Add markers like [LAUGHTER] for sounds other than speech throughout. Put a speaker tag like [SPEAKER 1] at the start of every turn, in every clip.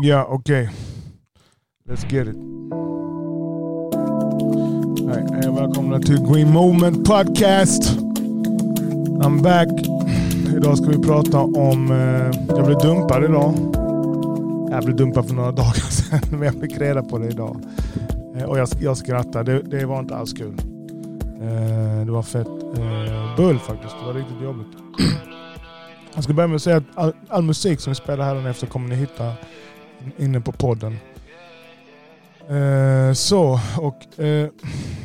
[SPEAKER 1] Ja, okej. Let's get it. Hej, och välkomna till Green Moment Podcast. I'm back. Idag ska vi prata om... Eh, jag blev dumpad idag. Jag blev dumpad för några [LAUGHS] dagar sedan, men jag fick reda på det idag. Eh, och jag, jag skrattade. Det, det var inte alls kul. Eh, det var fett eh, bull faktiskt. Det var riktigt jobbigt. [CLEARS THROAT] Jag ska börja med att säga att all, all musik som vi spelar här efter kommer ni hitta inne på podden. Eh, så, och eh,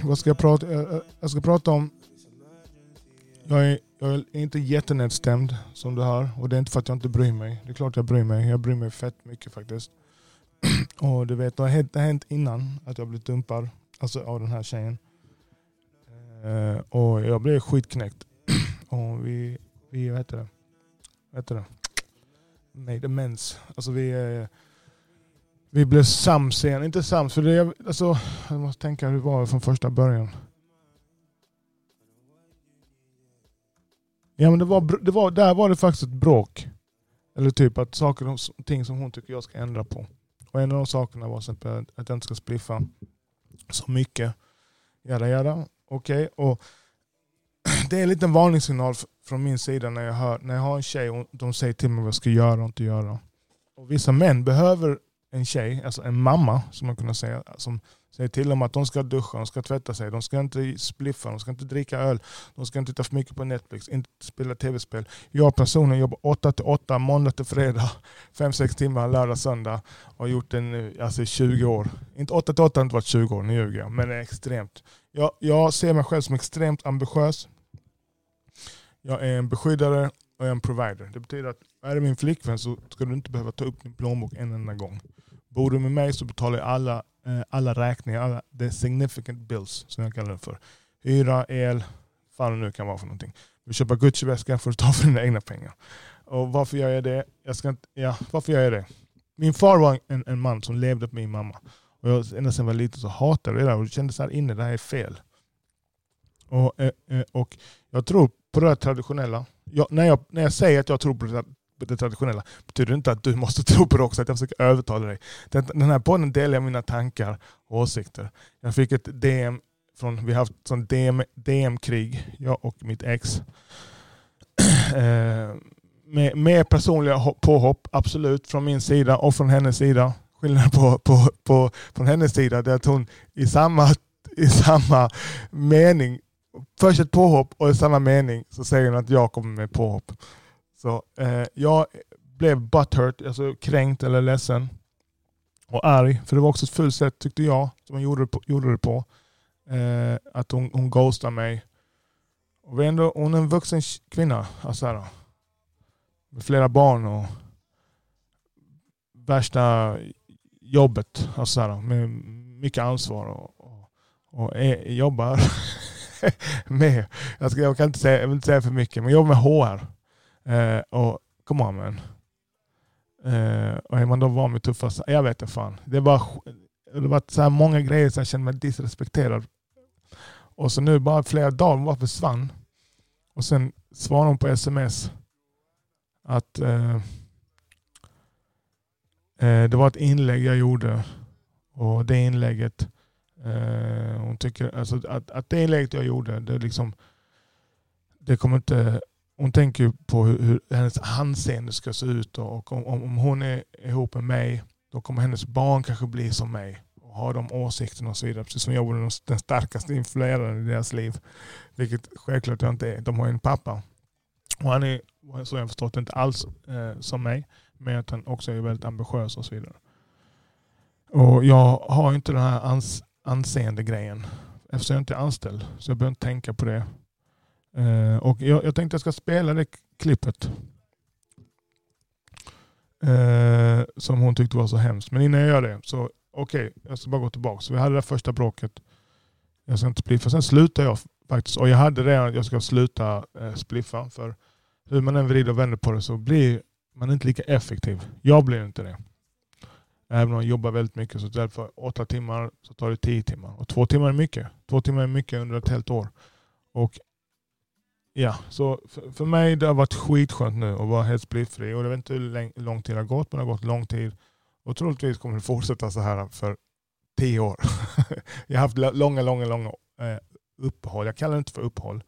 [SPEAKER 1] vad ska jag prata eh, eh, Jag ska prata om... Jag är, jag är inte jättenedstämd som du hör. Och det är inte för att jag inte bryr mig. Det är klart jag bryr mig. Jag bryr mig fett mycket faktiskt. [CLEARS THROAT] och du vet, det har hänt, det har hänt innan att jag blivit dumpad. Alltså av den här tjejen. Eh, och jag blev skitknäckt. [CLEARS THROAT] och vi, vi vad heter det? Vad heter det? Made amends. Alltså vi... Eh, vi blev sams igen. Inte sams, för det, alltså, jag måste tänka hur det var från första början. Ja men det var, det var, där var det faktiskt ett bråk. Eller typ att saker och ting som hon tycker jag ska ändra på. Och en av de sakerna var exempel att jag inte ska spliffa så mycket. Jada jada. Okej. Okay. Och [CLEARS THROAT] det är en liten varningssignal från min sida när jag, hör, när jag har en tjej och de säger till mig vad jag ska göra och inte göra. Och vissa män behöver en tjej, alltså en mamma som man kunde säga, som säger till dem att de ska duscha, de ska tvätta sig, de ska inte spliffa, de ska inte dricka öl, de ska inte titta för mycket på Netflix, inte spela tv-spel. Jag personligen jobbar 8 till 8, måndag till fredag, [LAUGHS] 5-6 timmar lördag, söndag och har gjort det nu alltså 20 år. Inte 8 till 8 har inte varit 20 år, nu ljuger jag, men det är extremt. Jag, jag ser mig själv som extremt ambitiös. Jag är en beskyddare och jag är en provider. Det betyder att är det min flickvän så ska du inte behöva ta upp din plånbok en enda gång. Bor du med mig så betalar jag alla, eh, alla räkningar, alla the significant bills som jag kallar det för. Hyra, el, vad det nu kan vara för någonting. Du köper Gucci-väska får du ta för dina egna pengar. Och varför gör jag det? Jag ska inte, ja, varför gör jag det? Min far var en, en man som levde på min mamma. Och jag, ända sedan jag var liten så hatade jag det där och kände så här inne, det här är fel. Och, eh, eh, och jag tror på det traditionella. Jag, när, jag, när jag säger att jag tror på det det traditionella betyder inte att du måste tro på det också, att jag försöker övertala dig. Den, här podden delar jag mina tankar och åsikter. Jag fick ett DM från, vi har haft sån DM, DM-krig, jag och mitt ex. [CLEARS THROAT] Eh, med, med personliga påhopp, absolut, från min sida och från hennes sida. Skillnaden på, på, på, från hennes sida är att hon i samma, i samma mening, först ett påhopp och i samma mening så säger hon att jag kommer med påhopp. Så eh, jag blev butthurt, alltså kränkt eller ledsen. Och arg, för det var också ett fult sätt tyckte jag, som hon gjorde det på. Gjorde det på. Eh, att hon, hon ghostade mig. Och vi ändå, hon är en vuxen kvinna. Alltså här, med flera barn och värsta jobbet. Alltså här, med mycket ansvar. Och, och, och är, jobbar [LAUGHS] med, jag, ska, jag, kan inte säga, jag vill inte säga för mycket, men jobbar med HR. Eh, och come on man. Eh, och är man då van vid tuffa... Jag vet inte fan. Det var, det var så här många grejer som jag kände mig disrespekterad. Och så nu bara flera dagar hon bara försvann. Och sen svarade hon på sms att eh, eh, det var ett inlägg jag gjorde. Och det inlägget, eh, hon tycker alltså att, att det inlägget jag gjorde, det, liksom, det kommer inte hon tänker på hur, hur hennes anseende ska se ut och om, om hon är ihop med mig då kommer hennes barn kanske bli som mig och ha de åsikterna och så vidare. Precis som jag var den starkaste influeraren i deras liv. Vilket självklart jag inte är. De har en pappa. Och han är, så jag förstått, inte alls eh, som mig. Men att han också är väldigt ambitiös och så vidare. Och jag har inte den här ans anseende grejen. Eftersom jag inte är anställd. Så jag behöver inte tänka på det. Eh, och jag, jag tänkte jag ska spela det klippet. Eh, som hon tyckte var så hemskt. Men innan jag gör det, så okej, okay, jag ska bara gå tillbaka. Så vi hade det första bråket. Jag ska inte spliffa. Sen slutade jag faktiskt. Och jag hade redan att jag ska sluta eh, spliffa. För hur man än vrider och vänder på det så blir man inte lika effektiv. Jag blir inte det. Även om jag jobbar väldigt mycket så istället för åtta timmar så tar det tio timmar. Och två timmar är mycket. Två timmar är mycket under ett helt år. Och Ja, så för, för mig det har varit skitskönt nu att vara helt splittfri. Och jag vet inte hur lång tid det har gått, men det har gått lång tid. Och troligtvis kommer det fortsätta så här för tio år. [LAUGHS] jag har haft långa, långa, långa eh, uppehåll. Jag kallar det inte för uppehåll.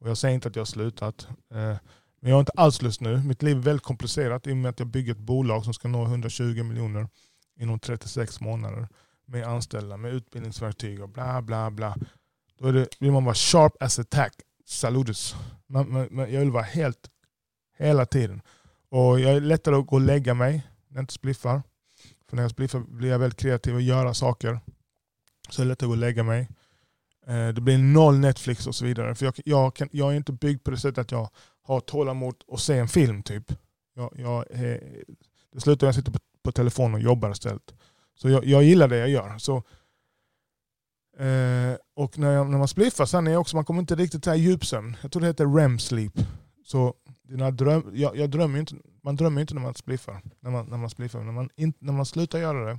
[SPEAKER 1] Och jag säger inte att jag har slutat. Eh, men jag har inte alls lust nu. Mitt liv är väldigt komplicerat i och med att jag bygger ett bolag som ska nå 120 miljoner inom 36 månader. Med anställda, med utbildningsverktyg och bla bla bla. Då är det, vill man vara sharp as a tack. Saludos. Men, men, men jag vill vara helt, hela tiden. Och jag är lättare att gå och lägga mig när jag inte spliffar. För när jag spliffar blir jag väldigt kreativ och göra saker. Så det är lättare att gå och lägga mig. Eh, det blir noll Netflix och så vidare. För jag, jag, kan, jag är inte byggd på det sättet att jag har tålamod att se en film. typ. Jag, jag, eh, det slutar när jag sitter på, på telefonen och jobbar istället. Så jag, jag gillar det jag gör. Så, eh, och när, jag, när man spliffar sen är också, man kommer inte riktigt till djupsömn. Jag tror det heter REM sleep. Så dina dröm, jag, jag drömmer inte, man drömmer inte när man spliffar. När man, när man, spliffar. När, man in, när man slutar göra det,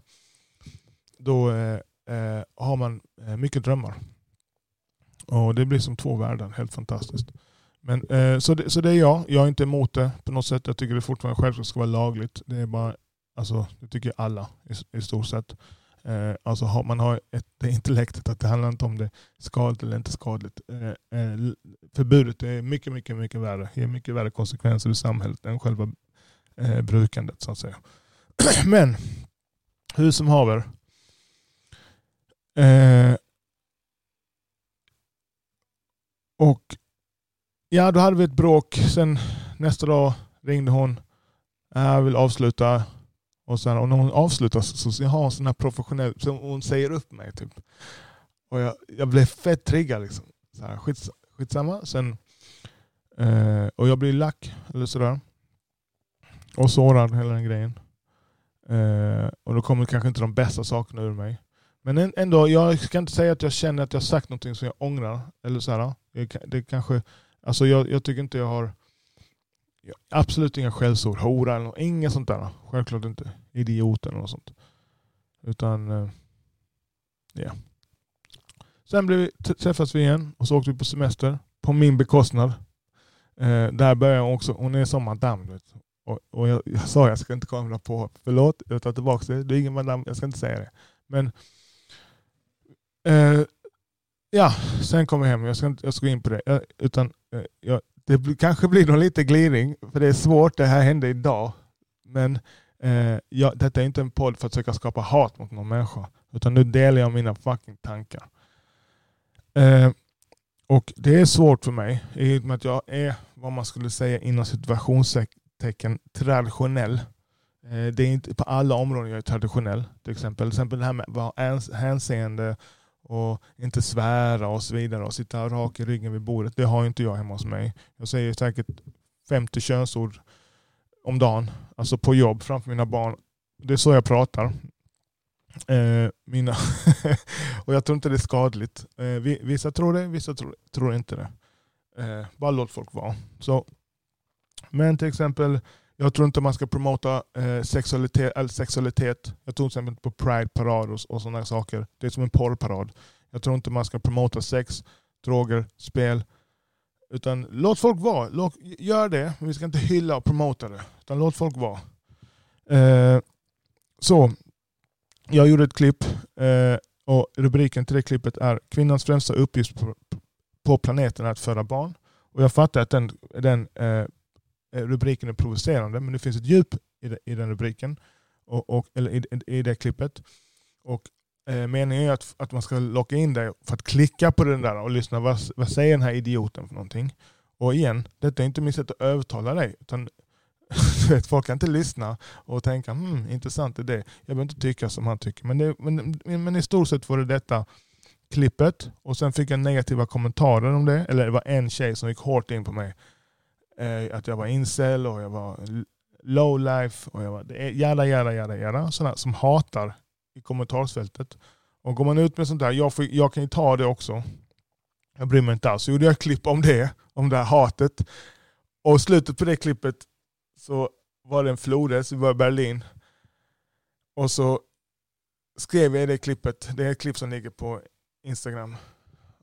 [SPEAKER 1] då eh, eh, har man eh, mycket drömmar. Och Det blir som två världar, helt fantastiskt. Men, eh, så, det, så det är jag. Jag är inte emot det på något sätt. Jag tycker det fortfarande självklart ska vara lagligt. Det är bara, alltså, det tycker alla i, i stort sett. Eh, alltså har, man har ett, det intellektet att det handlar inte om det är skadligt eller inte skadligt. Eh, eh, förbudet är mycket, mycket, mycket värre. Det Ger mycket värre konsekvenser i samhället än själva eh, brukandet så att säga. [CLEARS THROAT] Men hur som haver. Eh, och ja, då hade vi ett bråk. Sen nästa dag ringde hon. Jag vill avsluta. Och, sen, och när hon avslutar så, så jag har en sån här professionell, så hon säger upp mig. Typ. Och jag, jag blev fett triggad. Liksom. Så här, skits, skitsamma. Sen, eh, och jag blir lack eller sådär. Och sårad hela den grejen. Eh, och då kommer kanske inte de bästa sakerna ur mig. Men ändå, jag ska inte säga att jag känner att jag sagt någonting som jag ångrar. Eller så här, det kanske, alltså jag, jag tycker inte jag har absolut inga skällsord. Hora eller inget sånt där. Självklart inte. Idiot eller något sånt. Utan, eh, ja. Yeah. Sen blev vi, träffas vi igen och så åkte vi på semester. På min bekostnad. Eh, där började hon också, hon är som madame. Vet. Och, och jag, jag sa jag ska inte komma på, förlåt, jag tar tillbaka det. Det är ingen madame, jag ska inte säga det. Men eh, ja, sen kom jag hem. Jag ska inte jag ska gå in på det. Jag, utan, eh, jag, det kanske blir någon lite glidning, för det är svårt. Det här hände idag. Men eh, jag, detta är inte en podd för att försöka skapa hat mot någon människa. Utan nu delar jag mina fucking tankar. Eh, och Det är svårt för mig i och med att jag är vad man skulle säga inom situationstecken traditionell. Eh, det är inte på alla områden jag är traditionell. Till exempel, till exempel det här med att hänseende och inte svära och så vidare och sitta rak i ryggen vid bordet. Det har inte jag hemma hos mig. Jag säger säkert 50 könsord om dagen, alltså på jobb framför mina barn. Det är så jag pratar. Eh, mina [LAUGHS] och jag tror inte det är skadligt. Eh, vissa tror det, vissa tror, tror inte det. Eh, bara låt folk vara. Så, men till exempel, jag tror inte man ska promota eh, sexualitet, eller sexualitet. Jag tror till exempel på Pride-parad och, och sådana saker. Det är som en porrparad. Jag tror inte man ska promota sex, droger, spel. Utan låt folk vara. Låt, gör det, men vi ska inte hylla och promota det. Utan låt folk vara. Eh, så, jag gjorde ett klipp eh, och rubriken till det klippet är Kvinnans främsta uppgift på, på planeten är att föda barn. Och Jag fattar att den, den eh, Eh, Eh, rubriken är provocerande, men det finns ett djup i, den rubriken, och, och, eller i, i det klippet. Och eh, Meningen är att, att man ska locka in dig för att klicka på den där och lyssna. Vad, vad säger den här idioten för någonting? Och igen, detta är inte mitt sätt att övertala dig. Utan, [LAUGHS] vet, folk kan inte lyssna och tänka hmm, intressant idé. Jag behöver inte tycka som han tycker. Men, det, men, men i stort sett var det detta klippet. Och sen fick jag negativa kommentarer om det. Eller det var en tjej som gick hårt in på mig eh, att jag var incel och jag var low life och jag var jada jada jada jada. Sådana som hatar i kommentarsfältet. Och går man ut med sånt där, jag, får, jag kan ju ta det också. Jag bryr mig inte alls. Så gjorde jag ett klipp om det, om det här hatet. Och i slutet på det klippet så var det en flodhäst, vi var i Berlin. Och så skrev jag i det klippet, det är ett klipp som ligger på Instagram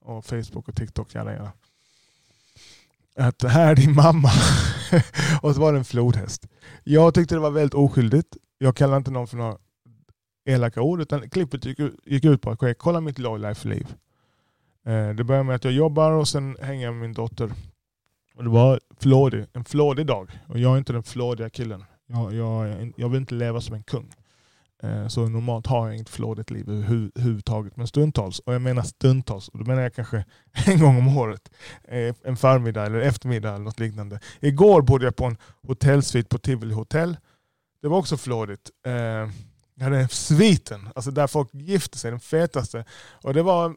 [SPEAKER 1] och Facebook och TikTok. Jada, jada att här är din mamma. [LAUGHS] och så var det en flodhäst. Jag tyckte det var väldigt oskyldigt. Jag kallar inte någon för några elaka ord. Utan klippet gick, gick ut på att kolla mitt lowlife-liv. Eh, det börjar med att jag jobbar och sen hänger jag med min dotter. Och det var flådig, en flådig dag. Och jag är inte den flådiga killen. Jag, jag, jag vill inte leva som en kung. Eh, så normalt har jag inget flådigt liv överhuvudtaget. Men stundtals, och jag menar stundtals, och då menar jag kanske [LAUGHS] en gång om året. Eh, en förmiddag eller eftermiddag eller något liknande. Igår bodde jag på en hotellsvit på Tivoli hotell. Det var också flådigt. Eh, jag hade sviten, alltså där folk gifter sig, den fetaste. Och det var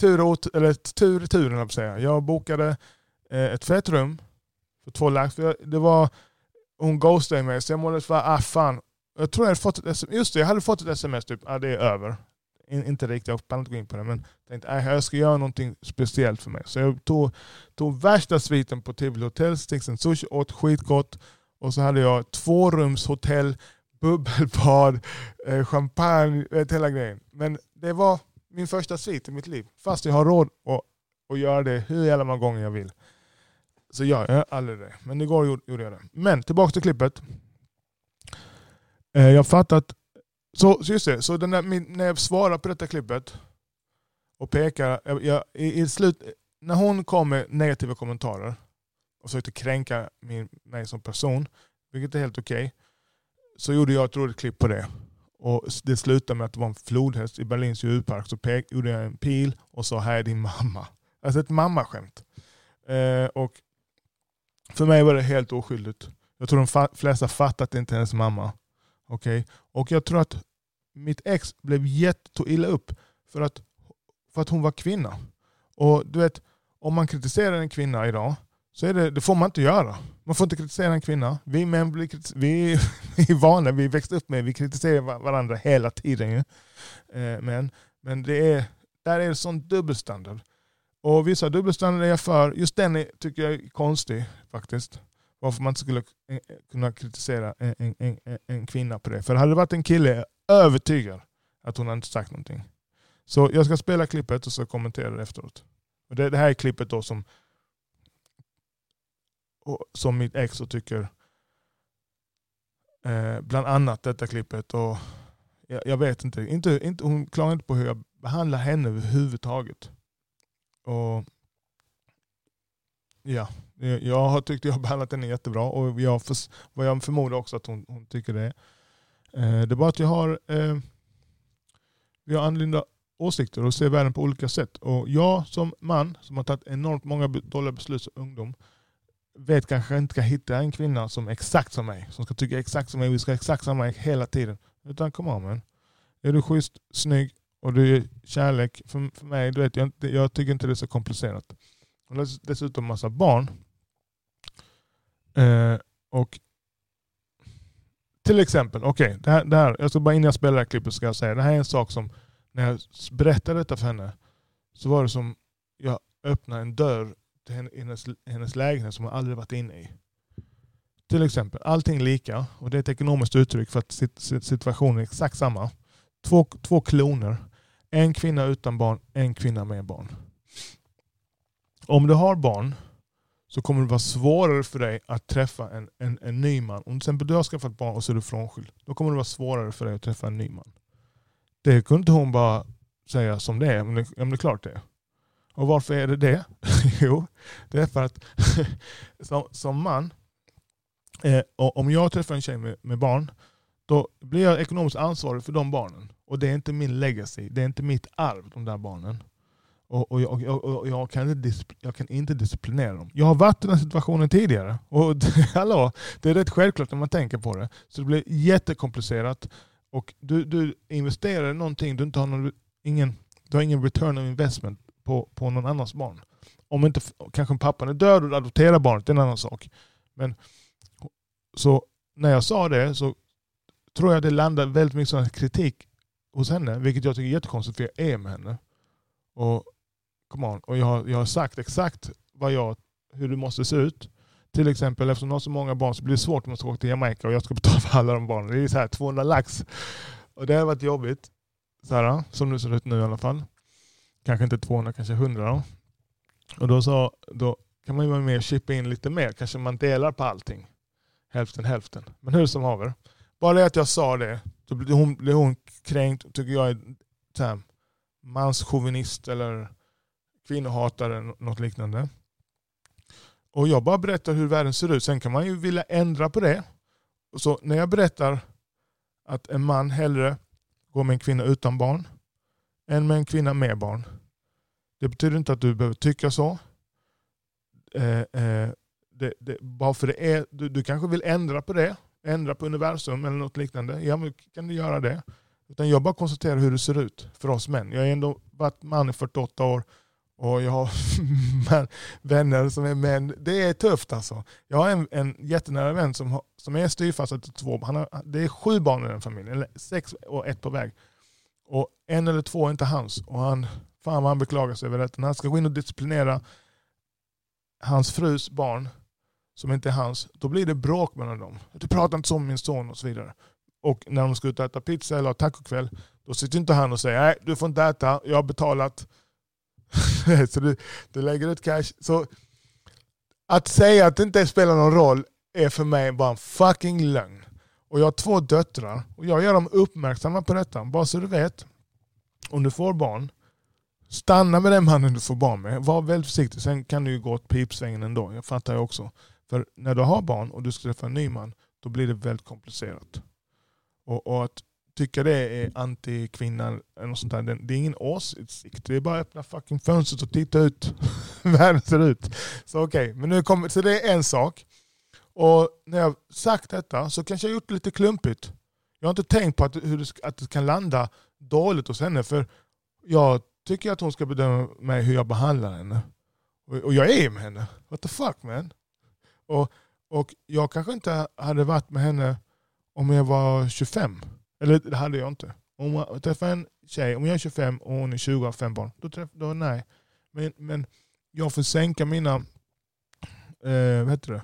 [SPEAKER 1] tur åt, eller tur i turen, jag säga. Jag bokade ett fett rum för två lax. Det var, hon ghostade mig så jag mådde för ah fan, jag tror jag hade fått ett sms, just det, jag hade fått ett sms typ, ah, det är över. In, inte riktigt, jag pallar inte gå in på det, men tänkte att jag ska göra någonting speciellt för mig. Så jag tog, tog värsta sviten på Tivoli Hotel, stick en sushi, åt skitgott. Och så hade jag tvårumshotell, bubbelbad, [LAUGHS] eh, champagne, vet, hela grejen. Men det var min första svit i mitt liv. Fast jag har råd att, att göra det hur jävla många gånger jag vill. Så ja, jag gör aldrig det. Men igår gjorde jag det. Men tillbaka till klippet. Eh, jag fattar att... Så, så just det, så den där, när jag svarar på detta klippet och pekar, jag, jag, i, i, slut, när hon kom med negativa kommentarer och försökte kränka min, mig som person, vilket är helt okej, okay, så gjorde jag ett roligt klipp på det. Och Det slutade med att det var en flodhäst i Berlins djurpark. Så pek, gjorde jag en pil och sa här är din mamma. Alltså ett mammaskämt. Eh, och för mig var det helt oskyldigt. Jag tror de flesta fattat att det inte är hennes mamma. Okay? Och jag tror att mitt ex blev jätte illa upp för att, för att hon var kvinna. Och du vet, om man kritiserar en kvinna idag, så är det, det får man inte göra. Man får inte kritisera en kvinna. Vi män blir vi, [LAUGHS] vi är vana, vi växte upp med vi kritiserar varandra hela tiden. Ju. Eh, men, men det är, där är det sån dubbelstandard. Och vissa dubbelstandarder är jag för. Just den är, tycker jag är konstig faktiskt. Varför man inte skulle eh, eh, kunna kritisera en, en, en, en kvinna på det. För hade det varit en kille, är jag övertygad att hon inte sagt någonting. Så jag ska spela klippet och så kommentera det efteråt. Och det, det här är klippet då som, som mitt ex tycker, eh, bland annat detta klippet. Och jag, jag, vet inte, inte, inte, hon klarar inte på hur jag behandlar henne överhuvudtaget. Och ja, jag har tyckt jag har behandlat henne jättebra och jag, för, vad jag förmodar också att hon, hon tycker det. Eh, det är bara att jag har, eh, vi har annorlunda åsikter och ser världen på olika sätt. Och jag som man som har tagit enormt många dåliga beslut som ungdom vet kanske inte ska hitta en kvinna som är exakt som mig. Som ska tycka exakt som mig. Vi ska exakt samma hela tiden. Utan kom on man. Är du schysst, snygg och du är kärlek för, för mig, du vet, jag, jag tycker inte det är så komplicerat. Och dessutom massa barn. Eh, och till exempel, okej, okay, det, här, det här, jag ska bara innan jag spelar det här klippet ska jag säga, det här är en sak som, när jag berättade detta för henne, så var det som jag öppnade en dörr till hennes, hennes lägenhet som hon aldrig varit inne i. Till exempel, allting lika, och det är ett ekonomiskt uttryck för att situationen är exakt samma. Två, två kloner, en kvinna utan barn, en kvinna med barn. Om du har barn så kommer det vara svårare för dig att träffa en, en, en ny man. Om till exempel du har skaffat barn och så är du frånskild. Då kommer det vara svårare för dig att träffa en ny man. Det kunde inte hon bara säga som det är. Men det, men det är klart det är. Och varför är det det? [LAUGHS] jo, det är för att [LAUGHS] som, som man, eh, om jag träffar en tjej med, med, barn, då blir jag ekonomiskt ansvarig för de barnen. Och det är inte min legacy, det är inte mitt arv, de där barnen. Och, och, jag, och, och jag, kan inte jag kan inte disciplinera dem. Jag har varit i den situationen tidigare. Och [LAUGHS] hallå, det är rätt självklart när man tänker på det. Så det blir jättekomplicerat. Och du, du investerar i någonting du inte har någon, ingen, du har ingen return of investment på, på någon annans barn. Om inte kanske pappan är död och du adopterar barnet, det är en annan sak. Men, så när jag sa det så tror jag det landade väldigt mycket kritik hos henne. Vilket jag tycker är jättekonstigt för jag är med henne. Och come on. Och jag har, jag har sagt exakt vad jag, hur det måste se ut. Till exempel eftersom de har så många barn så blir det svårt om man ska åka till Jamaica och jag ska betala för alla de barnen. Det är så här 200 lax. Och det har varit jobbigt. Så här, som det ser ut nu i alla fall. Kanske inte 200, kanske 100 då. Och då, så, då kan man ju vara med och chippa in lite mer. Kanske man delar på allting. Hälften hälften. Men hur som haver. Bara det att jag sa det, då blev hon, blev hon kränkt tycker jag är här, manschauvinist eller kvinnohatare eller något liknande. Och jag bara berättar hur världen ser ut. Sen kan man ju vilja ändra på det. Så när jag berättar att en man hellre går med en kvinna utan barn än med en kvinna med barn. Det betyder inte att du behöver tycka så. Eh, eh, det, det, bara för det är, du, du kanske vill ändra på det, ändra på universum eller något liknande. Ja, men kan du göra det. Utan jag bara konstaterar hur det ser ut för oss män. Jag har ändå varit man i 48 år och jag har [LAUGHS] vänner som är män. Det är tufft alltså. Jag har en, en jättenära vän som, har, som är styvfarsa till två. Han har, det är sju barn i den familjen, eller sex och ett på väg. Och en eller två är inte hans. Och han, fan vad han beklagar sig över detta. När han ska gå in och disciplinera hans frus barn, som inte är hans, då blir det bråk mellan dem. Du pratar inte så med min son och så vidare. Och när de ska ut och äta pizza eller ha tacokväll, då sitter inte han och säger nej du får inte äta, jag har betalat. [LAUGHS] så du, du lägger ut cash. Så att säga att det inte spelar någon roll är för mig bara en fucking lögn. Och jag har två döttrar och jag gör dem uppmärksamma på detta. Bara så du vet, om du får barn, stanna med den mannen du får barn med. Var väldigt försiktig, sen kan du ju gå åt pipsvängen ändå. Jag fattar ju också. För när du har barn och du ska träffa en ny man, då blir det väldigt komplicerat. Och, och att tycka det är anti-kvinna eller något sånt där, det är ingen åsikt. Det är bara att öppna fucking fönstret och titta ut hur [LAUGHS] världen ser ut. Så okej, okay. men nu kommer, så det är en sak. Och när jag sagt detta så kanske jag gjort det lite klumpigt. Jag har inte tänkt på att, hur det, att det kan landa dåligt hos henne. För jag tycker att hon ska bedöma mig hur jag behandlar henne. Och, och jag är med henne. What the fuck man? Och, och jag kanske inte hade varit med henne om jag var 25. Eller det hade jag inte. Om jag träffar en tjej, om jag är 25 och hon är 20 och har fem barn, då, träff, då nej. Men, men jag får sänka mina eh, vad heter det?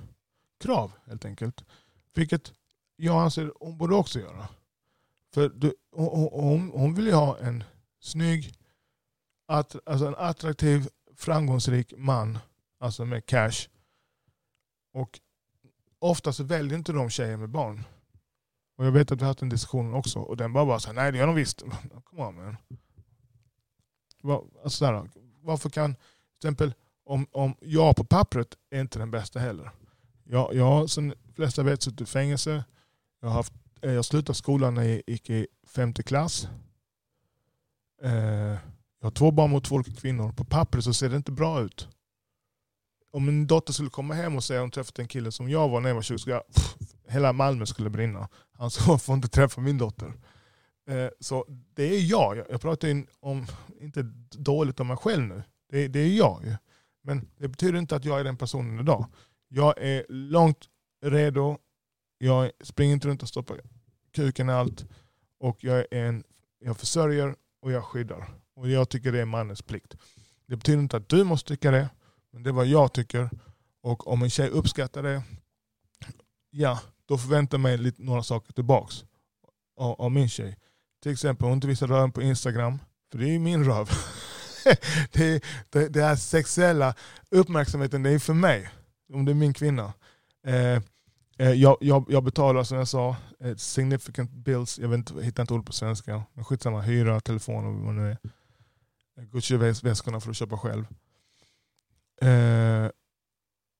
[SPEAKER 1] krav helt enkelt. Vilket jag anser hon borde också göra. För du, hon, hon, hon vill ju ha en snygg, att, alltså en attraktiv, framgångsrik man. Alltså med cash. Och oftast väljer inte de tjejer med barn. Och jag vet att vi har haft en diskussion också och den bara bara så nej det gör de visst. [LAUGHS] Come on man. Alltså där, varför kan, till exempel om, om jag på pappret är inte den bästa heller. Jag, jag har som de flesta vet suttit i fängelse. Jag har, haft, eh, jag slutade skolan när jag gick i femte klass. Eh, jag har två barn mot två olika kvinnor. På pappret så ser det inte bra ut. Om min dotter skulle komma hem och säga att hon träffat en kille som jag var när jag var 20, skulle jag, hela Malmö skulle brinna. Han sa får inte träffa min dotter. Eh, så det är jag. Jag pratar om, inte dåligt om mig själv nu. Det, det är jag. Men det betyder inte att jag är den personen idag. Jag är långt redo. Jag springer inte runt och stoppar kuken i allt. Och jag, är en, jag försörjer och jag skyddar. Och jag tycker det är mannens plikt. Det betyder inte att du måste tycka det. Men det är vad jag tycker. Och om en tjej uppskattar det, ja, då förväntar jag mig lite, några saker tillbaks av, av min tjej. Till exempel hon inte visar röven på Instagram, för det är ju min röv. [LAUGHS] det, det, det här sexuella uppmärksamheten, det är för mig. Om det är min kvinna. Eh, eh jag, jag, jag, betalar som jag sa, significant bills, jag vet inte, hittar inte ord på svenska. Men skitsamma, hyra, telefon och vad det nu är. Gucci-väskorna får du köpa själv. Eh,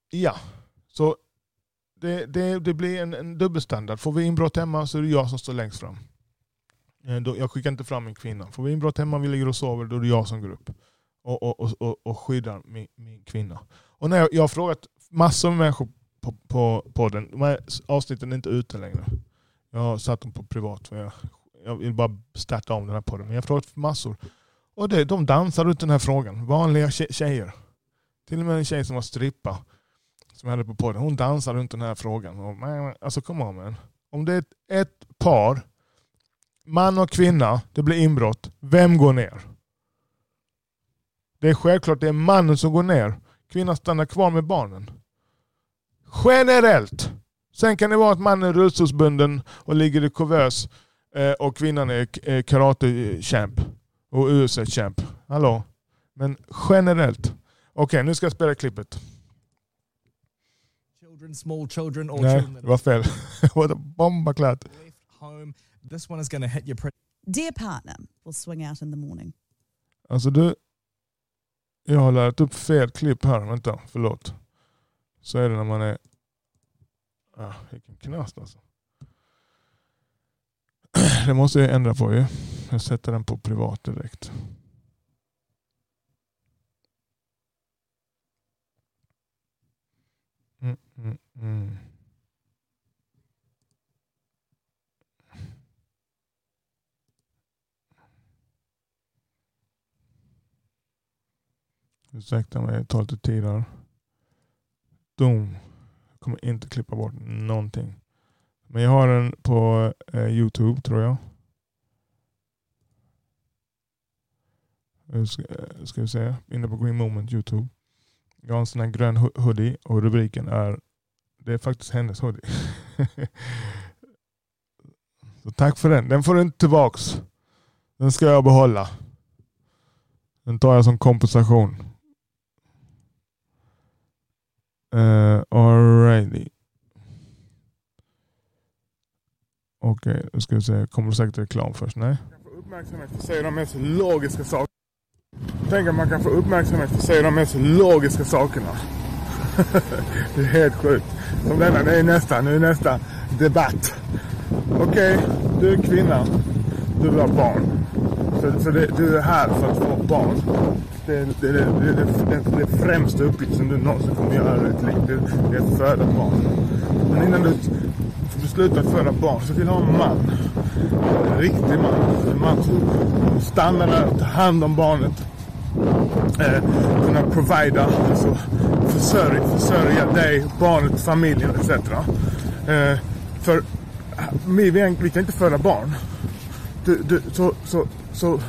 [SPEAKER 1] ja, så det, det, det blir en, en dubbelstandard. Får vi inbrott hemma så är det jag som står längst fram. Eh, jag skickar inte fram min kvinna. Får vi inbrott hemma och vi ligger och sover, då är det jag som går upp och, och, och, och skyddar min, min kvinna. Och när jag, jag har frågat massor med människor på, på podden, de här avsnitten är inte ute längre. Jag har satt dem på privat. För jag, jag vill bara starta om den här podden. Men jag har frågat massor. Och det, de dansar runt den här frågan. Vanliga tjejer. Till och med en tjej som var strippa som jag hade på podden, hon dansar runt den här frågan. Och, alltså come on man. Om det är ett, ett par, man och kvinna, det blir inbrott. Vem går ner? Det är självklart det är mannen som går ner. Kvinnan stannar kvar med barnen. Generellt. Sen kan det vara att mannen är rullstolsbunden och ligger i kuvös eh, och kvinnan är eh, karate-champ och USA-champ. Hallå? Men generellt. Okej, okay, nu ska jag spela klippet children, small children or Nej, children det var fel. What a bombaklatt. This one is going hit you pretty
[SPEAKER 2] Dear partner, will swing out in the morning.
[SPEAKER 1] Alltså du, jag har lärt upp fel klipp här. Vänta, förlåt. Så är det när man är... Ah, vilken knast alltså. [CLEARS THROAT] Det måste jag ändra på ju. Jag sätter den på privat direkt. Mm, mm. Ursäkta mig, det tar lite tid här. Dom. Jag kommer inte klippa bort någonting. Men jag har den på eh, Youtube tror jag. Ska, eh, ska vi se. Inne på Green Moment Youtube. Jag har en sån här grön hoodie och rubriken är det är faktiskt hennes [LAUGHS] hoodie. Så tack för den. Den får du inte tillbaks. Den ska jag behålla. Den tar jag som kompensation. Uh, Alrighty. Okej, nu ska vi se. Kommer det säkert reklam först? Nej?
[SPEAKER 3] få uppmärksamhet för att säga de mest logiska sakerna. Tänk att man kan få uppmärksamhet för att säga de mest logiska sakerna. [LAUGHS] det är helt sjukt. Som denna, det är nästa, nu är nästa debatt. Okej, du är kvinna. Du vill ha barn. Så, så det, du är här för att få barn. Det är det, det, det, det, det, främsta uppgiften du någonsin kommer göra i ditt liv. Det, det är att föda barn. Men innan du beslutar att föda barn så vill du ha en man. En riktig man. En man som stannar där och tar hand om barnet. Eh, kunna provida, alltså försörja, försörja dig, barnet, familjen etc. Eh, för vi, vi kan inte föda barn. Du, du, så, så, så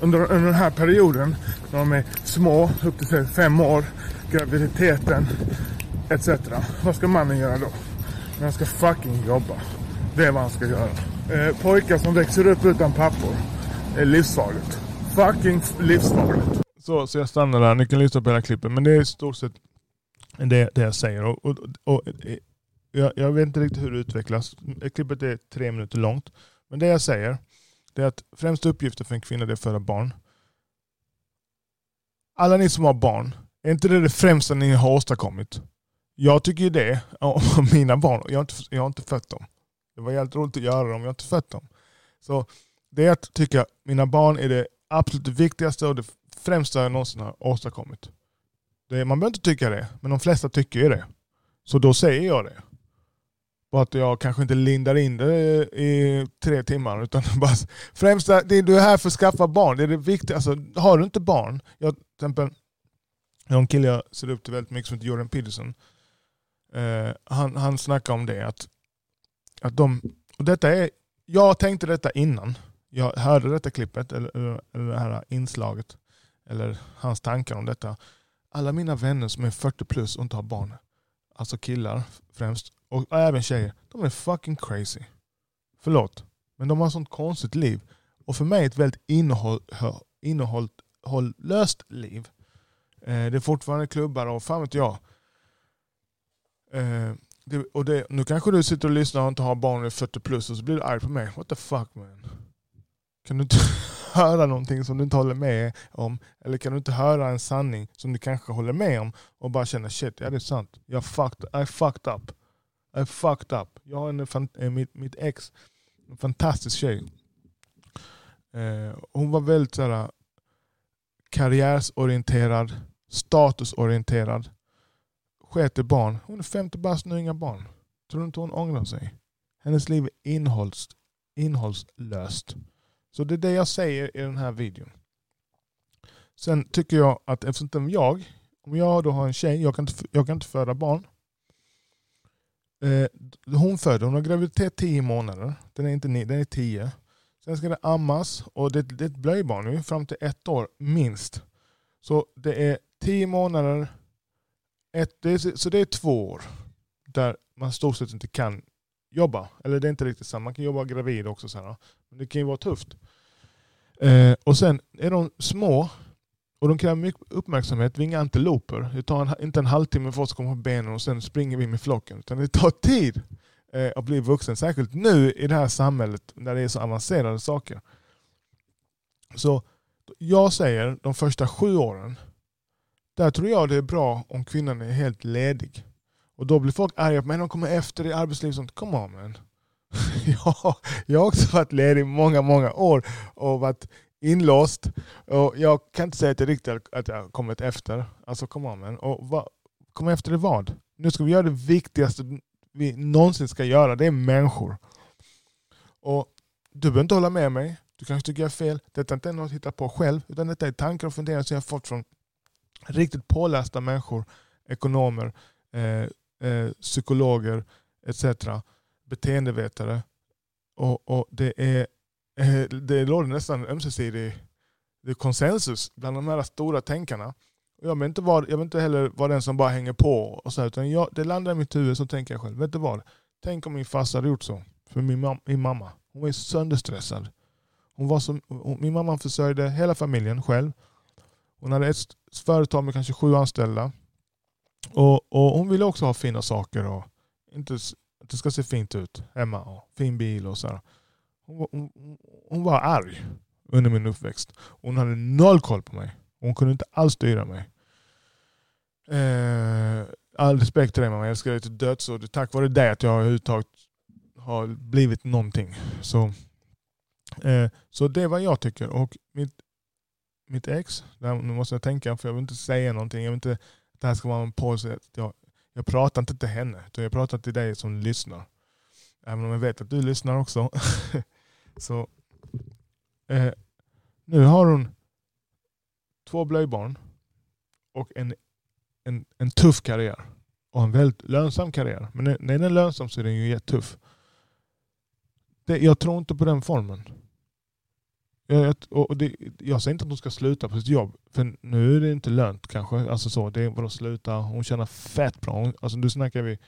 [SPEAKER 3] under, under den här perioden, när de är små, upp till fem år, graviditeten etc. Vad ska mannen göra då? Han ska fucking jobba. Det är vad han ska göra. Eh, pojkar som växer upp utan pappor är livsfarligt. Fucking livsfarligt.
[SPEAKER 1] Så, så jag stannar där. Ni kan lyssna på hela klippet. Men det är i stort sett det, det jag säger. Och, och, och, jag, jag vet inte riktigt hur det utvecklas. Klippet är tre minuter långt. Men det jag säger det är att främsta uppgiften för en kvinna är att föda barn. Alla ni som har barn, är inte det det främsta ni har åstadkommit? Jag tycker ju det om mina barn. Jag har, inte, jag har inte fött dem. Det var jävligt roligt att göra dem, jag har inte fött dem. Så det är att tycka mina barn är det absolut viktigaste och det främsta jag någonsin har åstadkommit. Det, man behöver inte tycka det, men de flesta tycker ju det. Så då säger jag det. Och att jag kanske inte lindar in det i tre timmar. Utan [LAUGHS] bara, främsta, det, du är här för att skaffa barn. Det är det viktiga. Alltså, har du inte barn, jag, till exempel, jag har en kille jag ser upp till väldigt mycket som heter Jordan Peterson. Eh, han, han snackar om det. Att, att de, och detta är, jag tänkte detta innan. Jag hörde detta klippet, eller, eller det här inslaget. Eller hans tankar om detta. Alla mina vänner som är 40 plus och inte har barn, alltså killar främst, och även tjejer, de är fucking crazy. Förlåt, men de har ett sånt konstigt liv. Och för mig ett väldigt innehåll, innehållslöst liv. Eh, det är fortfarande klubbar och fan vet jag. Eh, det, och det, nu kanske du sitter och lyssnar och inte har barn och är 40 plus och så blir du arg på mig. What the fuck man? Kan du inte [LAUGHS] höra någonting som du inte håller med om? Eller kan du inte höra en sanning som du kanske håller med om och bara känna shit, ja det är sant. Jag fucked, I fucked up. I fucked up. Jag har en, eh, mitt, mitt ex, en fantastisk tjej. Eh, hon var väldigt såhär, karriärsorienterad, statusorienterad. Sket i barn. Hon är 50 bast nu, inga barn. Tror du inte hon ångrar sig? Hennes liv är innehålls, innehållslöst. Så det är det jag säger i den här videon. Sen tycker jag att eftersom jag, om jag då har en tjej, jag kan inte, jag kan inte föda barn. Eh, hon föder, hon har graviditet 10 månader. Den är inte 9, den är 10. Sen ska det ammas och det, det är ett blöjbarn nu fram till ett år minst. Så det är 10 månader, ett, det är, så det är två år där man stort sett inte kan jobba. Eller det är inte riktigt samma, man kan jobba gravid också. Så här, men det kan ju vara tufft. Eh, och sen är de små och de kräver mycket uppmärksamhet. Vi är inga antiloper. Det tar en, inte en halvtimme för oss att komma på benen och sen springer vi med flocken. Utan det tar tid eh, att bli vuxen. Särskilt nu i det här samhället när det är så avancerade saker. Så jag säger de första sju åren, där tror jag det är bra om kvinnan är helt ledig. Och då blir folk arga på mig, de kommer efter i arbetslivet. Sånt. Come on man. [LAUGHS] jag har också varit ledig i många, många år och varit inlåst. Och jag kan inte säga att jag riktigt att jag har kommit efter. Alltså come on man. Och va, komma efter i vad? Nu ska vi göra det viktigaste vi någonsin ska göra. Det är människor. Och Du behöver inte hålla med mig. Du kanske tycker jag är fel. Detta är inte något jag hittar på själv. Utan detta är tankar och funderingar som jag har fått från riktigt pålästa människor. Ekonomer, eh, eh, psykologer etc. Beteendevetare. Och, och det är eh, det råder nästan ömsesidig det är konsensus bland de här stora tänkarna. Jag, vill inte vara, jag vill inte heller vara den som bara hänger på. Och så, utan jag, det landar i mitt huvud så tänker jag själv. Vet du vad? Tänk om min farsa hade gjort så. För min, mam min mamma. Hon var sönderstressad. Hon var som, hon, min mamma försörjde hela familjen själv. Hon hade ett företag med kanske sju anställda. Och, och Hon ville också ha fina saker. och inte, Att det ska se fint ut hemma. och Fin bil och så. Hon, hon, hon, var arg under min uppväxt. Hon hade noll koll på mig. Hon kunde inte alls styra mig. Eh, all respekt till dig mamma, jag älskar dig till döds. Och det är tack vare dig att jag överhuvudtaget har blivit någonting. Så, eh, så det är vad jag tycker. Och mitt, mitt ex, där, nu måste jag tänka för jag vill inte säga någonting. Jag vill inte det här ska vara en påse. Jag, jag pratar inte till henne, utan jag pratar till dig som lyssnar. Även om jag vet att du lyssnar också. [LAUGHS] så eh, Nu har hon två blöjbarn och en, en, en tuff karriär. Och en väldigt lönsam karriär. Men när den är lönsam så är den ju jättetuff. Det, jag tror inte på den formen. Jag, och det, jag säger inte att hon ska sluta på sitt jobb. För nu är det inte lönt kanske. Alltså så, det är bara att sluta. Hon tjänar fett bra. Hon, alltså nu snackar vi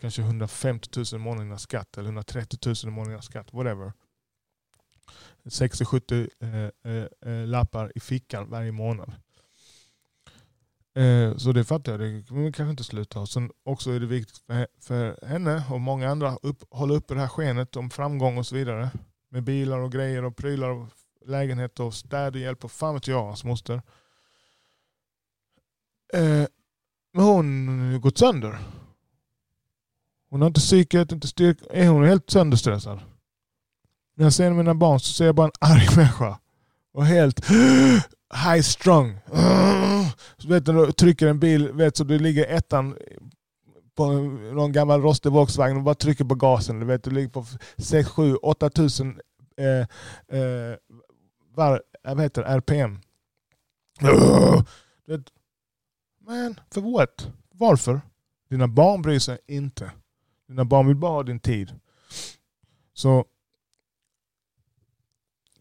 [SPEAKER 1] kanske 150 000 i månaden skatt. Eller 130 000 i månaden skatt. Whatever. 60-70 eh, eh, eh, lappar i fickan varje månad. Eh, så det fattar jag. Det kommer kanske inte sluta. Och sen också är det viktigt för, för henne och många andra att hålla uppe det här skenet om framgång och så vidare. Med bilar och grejer och prylar och lägenhet och städ och hjälp och fan vet jag, hans moster. Eh, men hon har gått sönder. Hon har inte psyket, inte styrka. Hon är helt sönderstressad. När jag ser mina barn så ser jag bara en arg [LAUGHS] människa. Och helt [GASPS] high strong. Så vet du, när du trycker en bil, vet så du ligger ettan på någon gammal rostig Volkswagen och bara trycker på gasen. Du, vet, du ligger på 6, 7, 8 tusen eh, eh, var, äh, vad heter det, RPM. [SNIFFS] Men för what? Varför? Dina barn bryr sig inte. Dina barn vill bara ha din tid. Så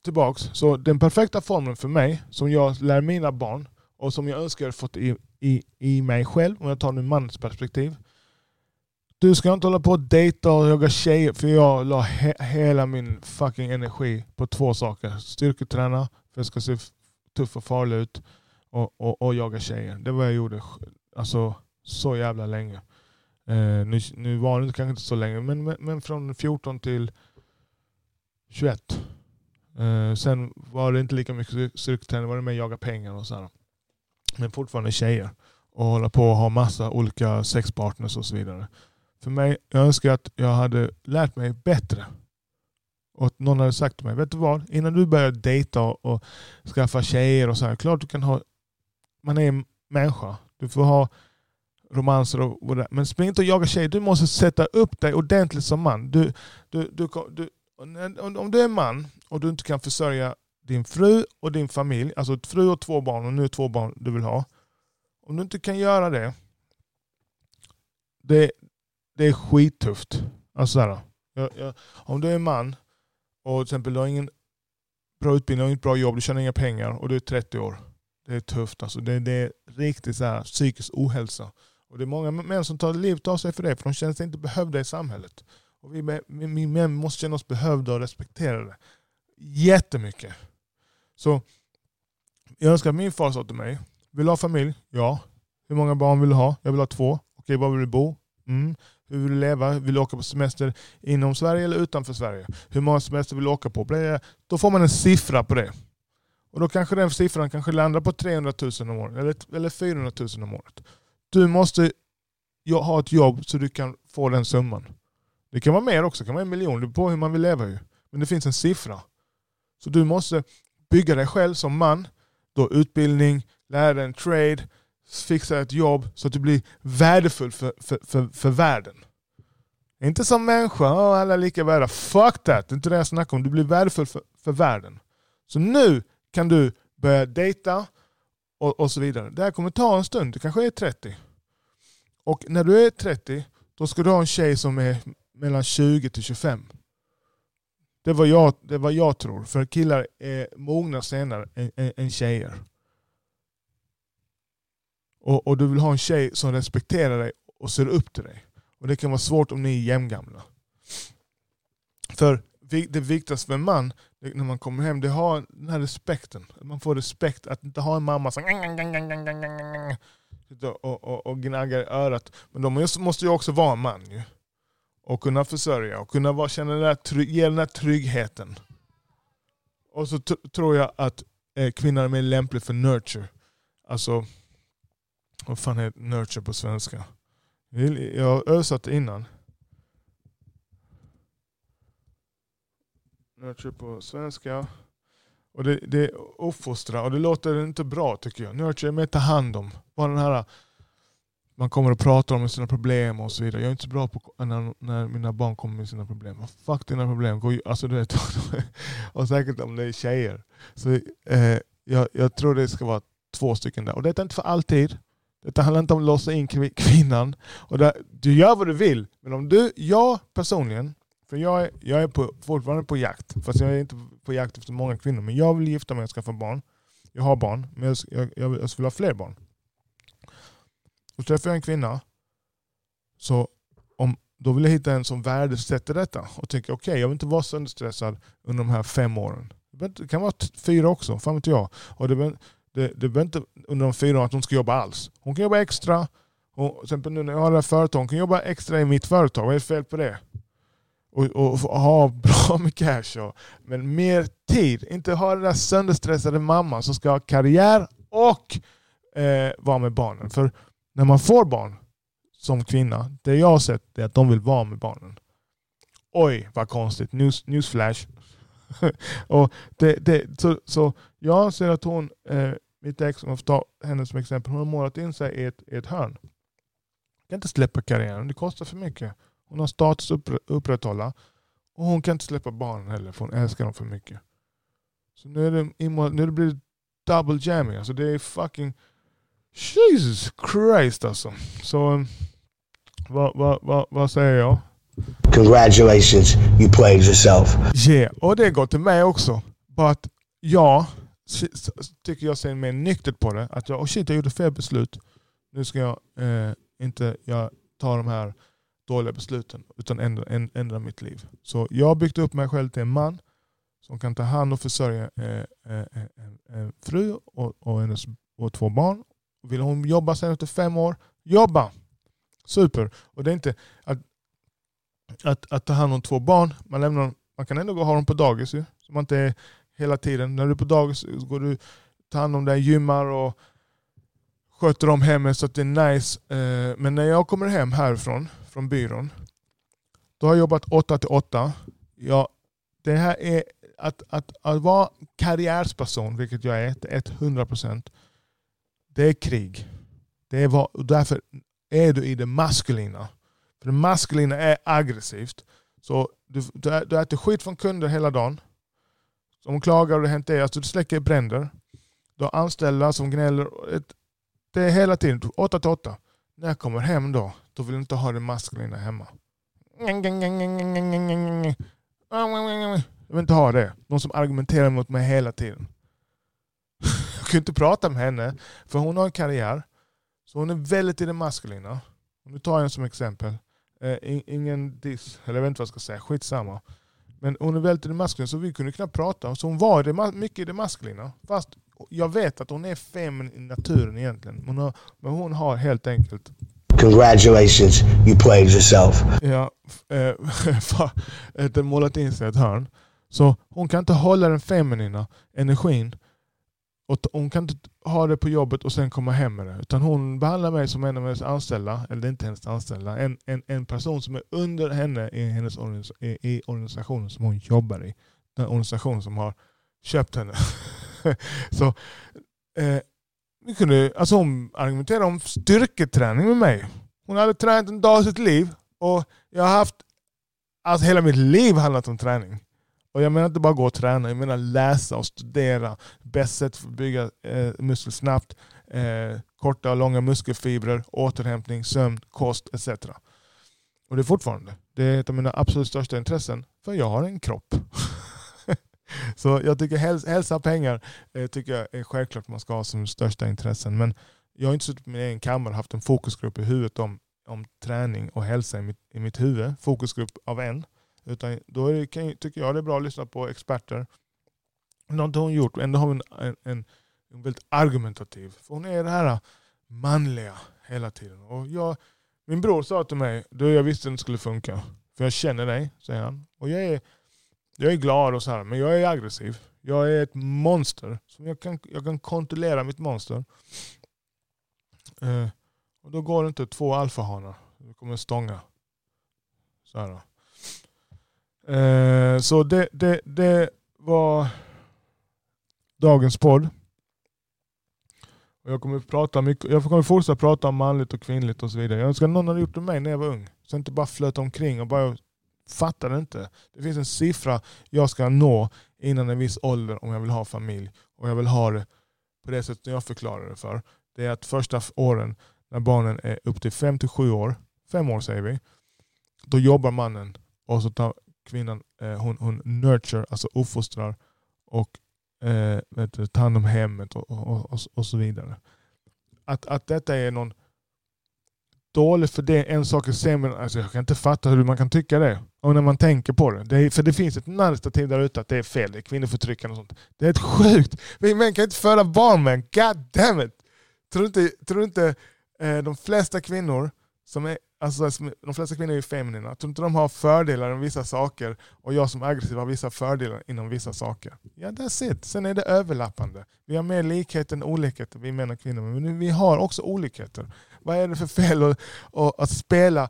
[SPEAKER 1] tillbaks. Så den perfekta formen för mig, som jag lär mina barn och som jag önskar jag fått i, i, i mig själv, om jag tar nu mans perspektiv. Du ska inte hålla på och dejta och jaga tjejer, för jag la he, hela min fucking energi på två saker. Styrketräna, för jag ska se tuff och farlig ut, och, och, och jaga tjejer. Det var vad jag gjorde alltså, så jävla länge. Eh, nu, nu var det kanske inte så länge, men, men, men från 14 till 21 Eh, sen var det inte lika mycket styrketräning, var det mer jaga pengar och sådär. Men fortfarande tjejer. Och hålla på och ha massa olika sexpartners och så vidare. För mig, jag önskar att jag hade lärt mig bättre. Och att någon hade sagt till mig, vet du vad? Innan du börjar dejta och skaffa tjejer och så här, klart du kan ha, man är en människa. Du får ha romanser och, och Men spring inte och jaga tjejer. Du måste sätta upp dig ordentligt som man. Du, du, du, du, om du är man och du inte kan försörja din fru och din familj, alltså fru och två barn och nu två barn du vill ha. Om du inte kan göra det, det, det är skittufft. Alltså här, jag, jag, om du är man och till exempel du har ingen bra utbildning, och inget bra jobb, du tjänar inga pengar och du är 30 år. Det är tufft. Alltså. Det, det är riktigt så här, psykisk ohälsa. Och det är många män som tar livet av sig för det, för de känner sig inte behövda i samhället. Och vi, vi män måste känna oss behövda och respekterade. Jättemycket. Så jag önskar att min far sa till mig, vill du ha familj? Ja. Hur många barn vill du ha? Jag vill ha två. Okej, var vill du bo? Mm. Hur vill du leva? Vill du åka på semester inom Sverige eller utanför Sverige? Hur många semester vill du åka på? Då får man en siffra på det. Och då kanske den siffran kanske landar på 300 000 om året eller, eller 400 000 om året. Du måste ha ett jobb så du kan få den summan. Det kan vara mer också, det kan vara en miljon. Det beror på hur man vill leva ju. Men det finns en siffra. Så du måste bygga dig själv som man. Då utbildning, lära dig en trade, fixa ett jobb så att du blir värdefull för, för, för, för världen. Inte som människa, oh, alla är lika värda. Fuck that! Det är inte det jag snackar om. Du blir värdefull för, för världen. Så nu kan du börja dejta och, och så vidare. Det här kommer ta en stund, du kanske är 30. Och när du är 30, då ska du ha en tjej som är mellan 20 till 25. Det är vad jag, det är vad jag tror. För killar är mogna senare än, än, än tjejer. Och, och du vill ha en tjej som respekterar dig och ser upp till dig. Och det kan vara svårt om ni är jämngamla. För det viktigaste för en man när man kommer hem, det är att ha den här respekten. Att Man får respekt, att inte ha en mamma som och, och, och gnaggar i örat. Men de måste- ju också vara en man ju. Och kunna försörja och kunna vara, känna den där, ge den där tryggheten. Och så tror jag att eh, kvinnan är mer lämplig för nurture. Alltså, vad fan är nurture på svenska? Jag har översatt det innan. Nurture på svenska. Och det, det är uppfostra och det låter inte bra tycker jag. Nurture är mer ta hand om. Bara den här man kommer och pratar om sina problem och så vidare. Jag är inte så bra på när, när mina barn kommer med sina problem. Fuck dina problem. Gå, alltså, du vet, [LAUGHS] och säkert om det är tjejer. Så, eh, jag, jag tror det ska vara två stycken där. Och det är inte för alltid. Det handlar inte om att låsa in kvinnan. Och där, du gör vad du vill. Men om du, jag personligen, för jag är, jag är på, fortfarande på jakt. Fast jag är inte på jakt efter många kvinnor. Men jag vill gifta mig och skaffa barn. Jag har barn, men jag, jag, jag, vill- jag skulle ha fler barn. Och träffar jag en kvinna, så om, då vill jag hitta en som värdesätter detta. Och tänker okej, jag vill inte vara sönderstressad under de här fem åren. Det kan vara fyra också, fan vet jag. Och det, det, det behöver inte under de fyra åren att hon ska jobba alls. Hon kan jobba extra. Och till exempel nu när jag har det här företaget, hon kan jobba extra i mitt företag. Vad är det för fel på det? Och, och, och ha [LAUGHS] bra med cash. Och, men mer tid. Inte ha den där sönderstressade mamman som ska ha karriär och eh, vara med barnen. För när man får barn som kvinna, det jag har sett är att de vill vara med barnen. Oj, vad konstigt. News, newsflash. [LAUGHS] och det, det, så, så jag anser att hon, eh, mitt ex, om jag får ta henne som exempel, hon har målat in sig i ett, i ett hörn. kan inte släppa karriären, det kostar för mycket. Hon har status att uppr- upprätthålla. Och hon kan inte släppa barnen heller för hon älskar dem för mycket. Så nu är det, nu blir det double jamming. Alltså det är fucking Jesus Christ alltså. Så um, vad, vad, vad, vad säger jag?
[SPEAKER 4] Congratulations, you played yourself.
[SPEAKER 1] Yeah, och det går till mig också. S- s- tycker jag ser mer nyktert på det. Att jag, oh shit, jag gjorde fel beslut. Nu ska jag eh, inte jag ta de här dåliga besluten utan ändra, ändra mitt liv. Så jag har byggt upp mig själv till en man som kan ta hand och försörja eh, eh, eh en, en fru och, och hennes och två barn. Vill hon jobba sen efter fem år, jobba! Super! Och det är inte att, att, att ta hand om två barn, man, lämnar, man kan ändå gå och ha dem på dagis ju. Så man inte är hela tiden. När du är på dagis går du ta hand om dig, gymmar och sköter om hemmet så att det är nice. Eh, men när jag kommer hem härifrån, från byrån, då har jag jobbat 8 till 8. Ja, det här är att, att, att vara karriärsperson, vilket jag är till 100%, det är krig. Det är vad, och därför är du i det maskulina. För det maskulina är aggressivt. Så du, du, du äter skit från kunder hela dagen. De klagar och det hänt det. Alltså du släcker bränder. Du har anställda som gnäller. Det är hela tiden 8 till 8. När jag kommer hem då, då vill jag inte ha det maskulina hemma. Jag vill inte ha det. Någon som argumenterar mot mig hela tiden. Jag kan inte prata med henne, för hon har en karriär. Så hon är väldigt i det maskulina. Nu tar jag en som exempel. Eh, ingen diss, eller jag vet inte vad jag ska säga, skitsamma. Men hon är väldigt i det maskulina, så vi kunde knappt prata. Så hon var det, mycket i det maskulina. Fast jag vet att hon är feminin i naturen egentligen. Hon har, men hon har helt enkelt
[SPEAKER 4] Congratulations, you played yourself.
[SPEAKER 1] ja, [LAUGHS] den målat in sig ett hörn. Så hon kan inte hålla den feminina energin och hon kan inte ha det på jobbet och sen komma hem med det. Utan hon behandlar mig som en av hennes anställda, eller inte hennes anställda, en, en, en person som är under henne i, hennes organisa i, i organisationen som hon jobbar i. Den organisation som har köpt henne. [LAUGHS] så, eh, vi kunde, alltså hon argumenterade om styrketräning med mig. Hon hade tränat en dag i sitt liv och jag har haft, alltså hela mitt liv handlat om träning. Och jag menar inte bara gå och träna, jag menar läsa och studera. Bäst sätt för att bygga eh, muskler snabbt, eh, korta och långa muskelfibrer, återhämtning, sömn, kost etc. Och det är fortfarande, det är ett av mina absolut största intressen, för jag har en kropp. [LAUGHS] Så jag tycker häls hälsa och pengar eh, tycker jag är självklart man ska ha som största intressen. Men jag har inte suttit på min egen kammare och haft en fokusgrupp i huvudet om, om träning och hälsa i mitt, i mitt huvud. Fokusgrupp av en. Utan då är det, kan, tycker jag det är bra att lyssna på experter. Det har inte hon gjort, ändå har hon en, en, en väldigt argumentativ. För hon är det här manliga hela tiden. Och jag, min bror sa till mig, du jag visste att det inte skulle funka. För jag känner dig, säger han. Och jag är, jag är glad och så här, men jag är aggressiv. Jag är ett monster. Så jag, kan, jag kan kontrollera mitt monster. Eh, och då går det inte två alfahanar. Det kommer stånga. Så här. Eh, så det, det, det var dagens podd. Jag kommer prata mycket, jag kommer fortsätta prata om manligt och kvinnligt och så vidare. Jag önskar att någon hade gjort det med mig när jag var ung. Så jag inte bara flöt omkring och bara fattade inte. Det finns en siffra jag ska nå innan en viss ålder om jag vill ha familj. Och jag vill ha det på det sättet jag förklarar det för. Det är att första åren när barnen är upp till 57 år, fem år säger vi, då jobbar mannen och så tar kvinnan, eh, hon, hon nurture, alltså uppfostrar och eh, du, tar hand om hemmet och, och, och, och så vidare. Att, att detta är någon dåligt för det en sak är sämre. Alltså jag kan inte fatta hur man kan tycka det. Och när man tänker på det. det är, för det finns ett narrativ där ute att det är fel, det är kvinnoförtryckande och sånt. Det är ett sjukt. Vi män kan inte föda barn men God damn it! Tror inte, tror inte eh, de flesta kvinnor som är Alltså, de flesta kvinnor är ju feminina. Jag tror inte de har fördelar inom vissa saker och jag som aggressiv har vissa fördelar inom vissa saker. Ja, that's it. Sen är det överlappande. Vi har mer likhet än olikheter, vi män och kvinnor. Men vi har också olikheter. Vad är det för fel att, att, spela?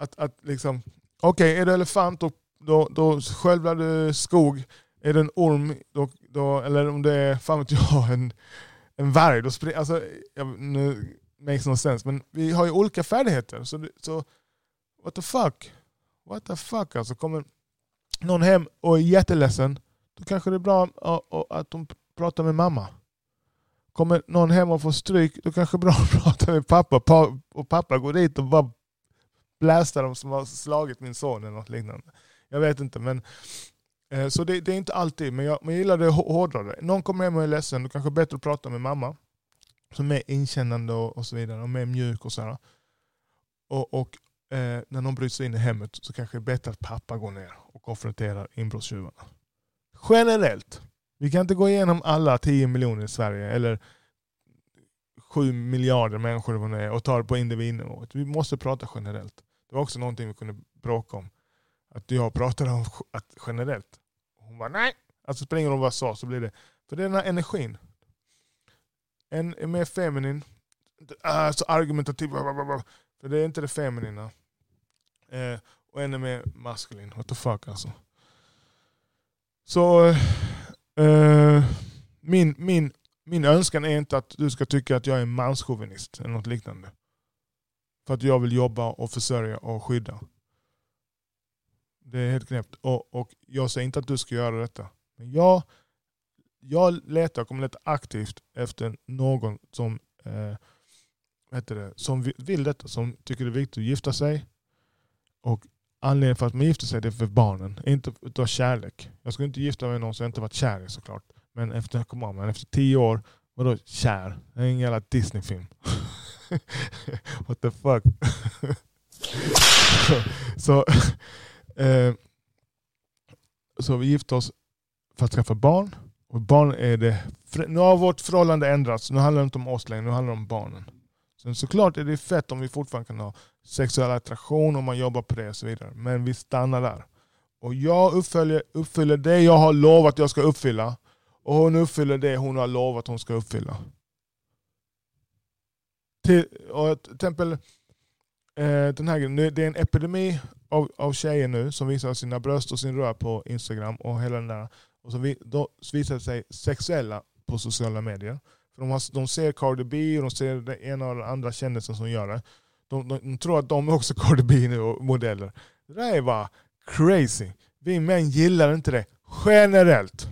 [SPEAKER 1] Att, att liksom, Okej, är du elefant då, då, då skövlar du skog. Är du en orm, då, då, eller om det är fan vet jag, en, en varg, då springer... Alltså, jag, nu makes no sense. Men vi har ju olika färdigheter. Så, så what the fuck? What the fuck alltså. Kommer någon hem och är jätteledsen, då kanske det är bra att- de pratar med mamma. Kommer någon hem och får stryk, då kanske det är bra att [LAUGHS] prata med pappa. Pa- Och pappa går dit och bara blästar dem som har slagit min son eller något liknande. Jag vet inte men eh, så det, det är inte alltid, men jag, men jag gillar det hårdare. Någon kommer hem och är ledsen, då kanske det är bättre att prata med mamma som är inkännande och, så vidare, och mer mjuk och sådär. Och, och eh, när någon bryter sig in i hemmet så kanske det är bättre att pappa går ner och konfronterar inbrottstjuvarna. Generellt. Vi kan inte gå igenom alla 10 miljoner i Sverige eller 7 miljarder människor vad det är, och ta det på individnivå. Vi måste prata generellt. Det var också någonting vi kunde bråka om. Att jag pratade om att generellt. Hon bara nej. Alltså spelar ingen roll vad jag sa så blir det. För det är den här energin. En är mer feminin, äh, så argumentativ, för det är inte det feminina. Eh, och en är mer maskulin. What the fuck alltså. Så eh, eh min, min, min önskan är inte att du ska tycka att jag är en manschauvinist eller något liknande. För att jag vill jobba och försörja och skydda. Det är helt knäppt. Och, och jag säger inte att du ska göra detta. Men jag jag letar, kommer leta aktivt efter någon som, eh, heter det, som vill detta, som tycker det är viktigt att gifta sig. Och anledningen för att man gifter sig det är för barnen, inte utav kärlek. Jag skulle inte gifta mig med någon som jag inte varit kär i såklart. Men efter, kom on, men efter tio år, vadå kär? Det är ingen jävla Disney-film. [LAUGHS] What the fuck? [LAUGHS] så, eh, så vi gifte oss för att skaffa barn. Och barn är det, nu har vårt förhållande ändrats, nu handlar det inte om oss längre, nu handlar det om barnen. Sen såklart är det fett om vi fortfarande kan ha sexuell attraktion, om man jobbar på det och så vidare. Men vi stannar där. Och jag uppfyller, uppfyller det jag har lovat jag ska uppfylla. Och hon uppfyller det hon har lovat hon ska uppfylla. Till, och till exempel, eh, den här, nu- det är en epidemi av, av tjejer nu som visar sina bröst och sin röv på Instagram och hela den där. Och så vi, då visar sig sexuella på sociala medier. För de, har, de ser Cardi B och de ser den ena och den andra kändisen som gör det. De, de, de tror att de är också [LAUGHS] Cardi B nu och modeller. Det där är bara crazy. Vi män gillar inte det generellt.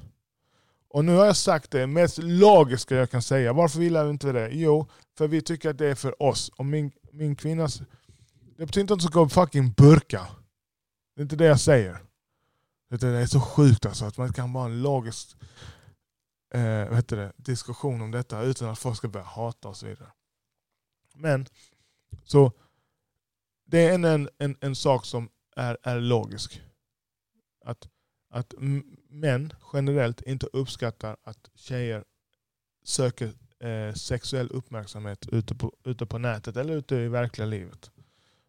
[SPEAKER 1] Och nu har jag sagt det mest logiska jag kan säga. Varför gillar vi inte det? Jo, för vi tycker att det är för oss. Och min, min kvinnas... Det betyder inte att hon ska fucking burka. Det är inte det jag säger. Det är så sjukt alltså att man kan ha en logisk eh, vad heter det, diskussion om detta utan att folk ska börja hata och så vidare. Men, så det är en, en, en, en sak som är, är logisk. Att, att män generellt inte uppskattar att tjejer söker eh, sexuell uppmärksamhet ute på, ute på nätet eller ute i verkliga livet.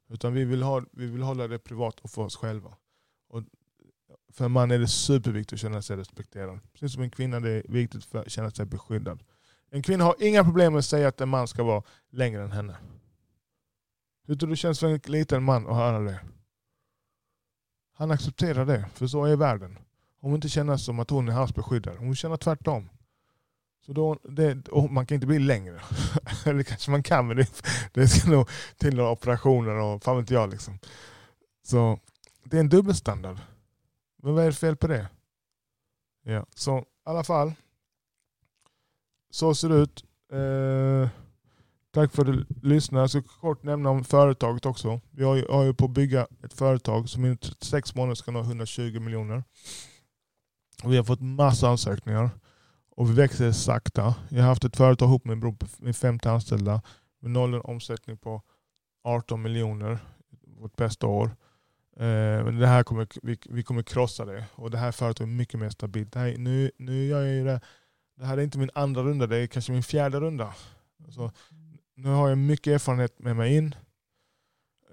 [SPEAKER 1] Utan vi vill, ha, vi vill hålla det privat och för oss själva. Och för en man är det superviktigt att känna sig respekterad. Precis som en kvinna det är viktigt för att känna sig beskyddad. En kvinna har inga problem med att säga att en man ska vara längre än henne. Hur tror du det känns för en liten man att höra det? Han accepterar det, för så är världen. Hon vill inte känna som att hon är hans beskyddare. Hon vill känna tvärtom. Så då, det, och man kan inte bli längre. [LAUGHS] Eller kanske man kan, men det, det ska nog till några operationer och fan vet jag. Liksom. Så det är en dubbelstandard. Men vad är det fel på det? Ja, så i alla fall. Så ser det ut. Eh, tack för att du lyssnade. Jag ska kort nämna om företaget också. Vi har ju, har ju på att bygga ett företag som inom 36 månader ska nå 120 miljoner. Och vi har fått massa ansökningar. Och vi växer sakta. Jag har haft ett företag ihop med min bror med 50 anställda. Med noll en omsättning på 18 miljoner. Vårt bästa år. Eh, men det här kommer, vi, vi kommer krossa det. Och det här företaget är mycket mer stabilt. Det här, nu, nu gör jag ju det, det här är inte min andra runda, det är kanske min fjärde runda. Så, nu har jag mycket erfarenhet med mig in.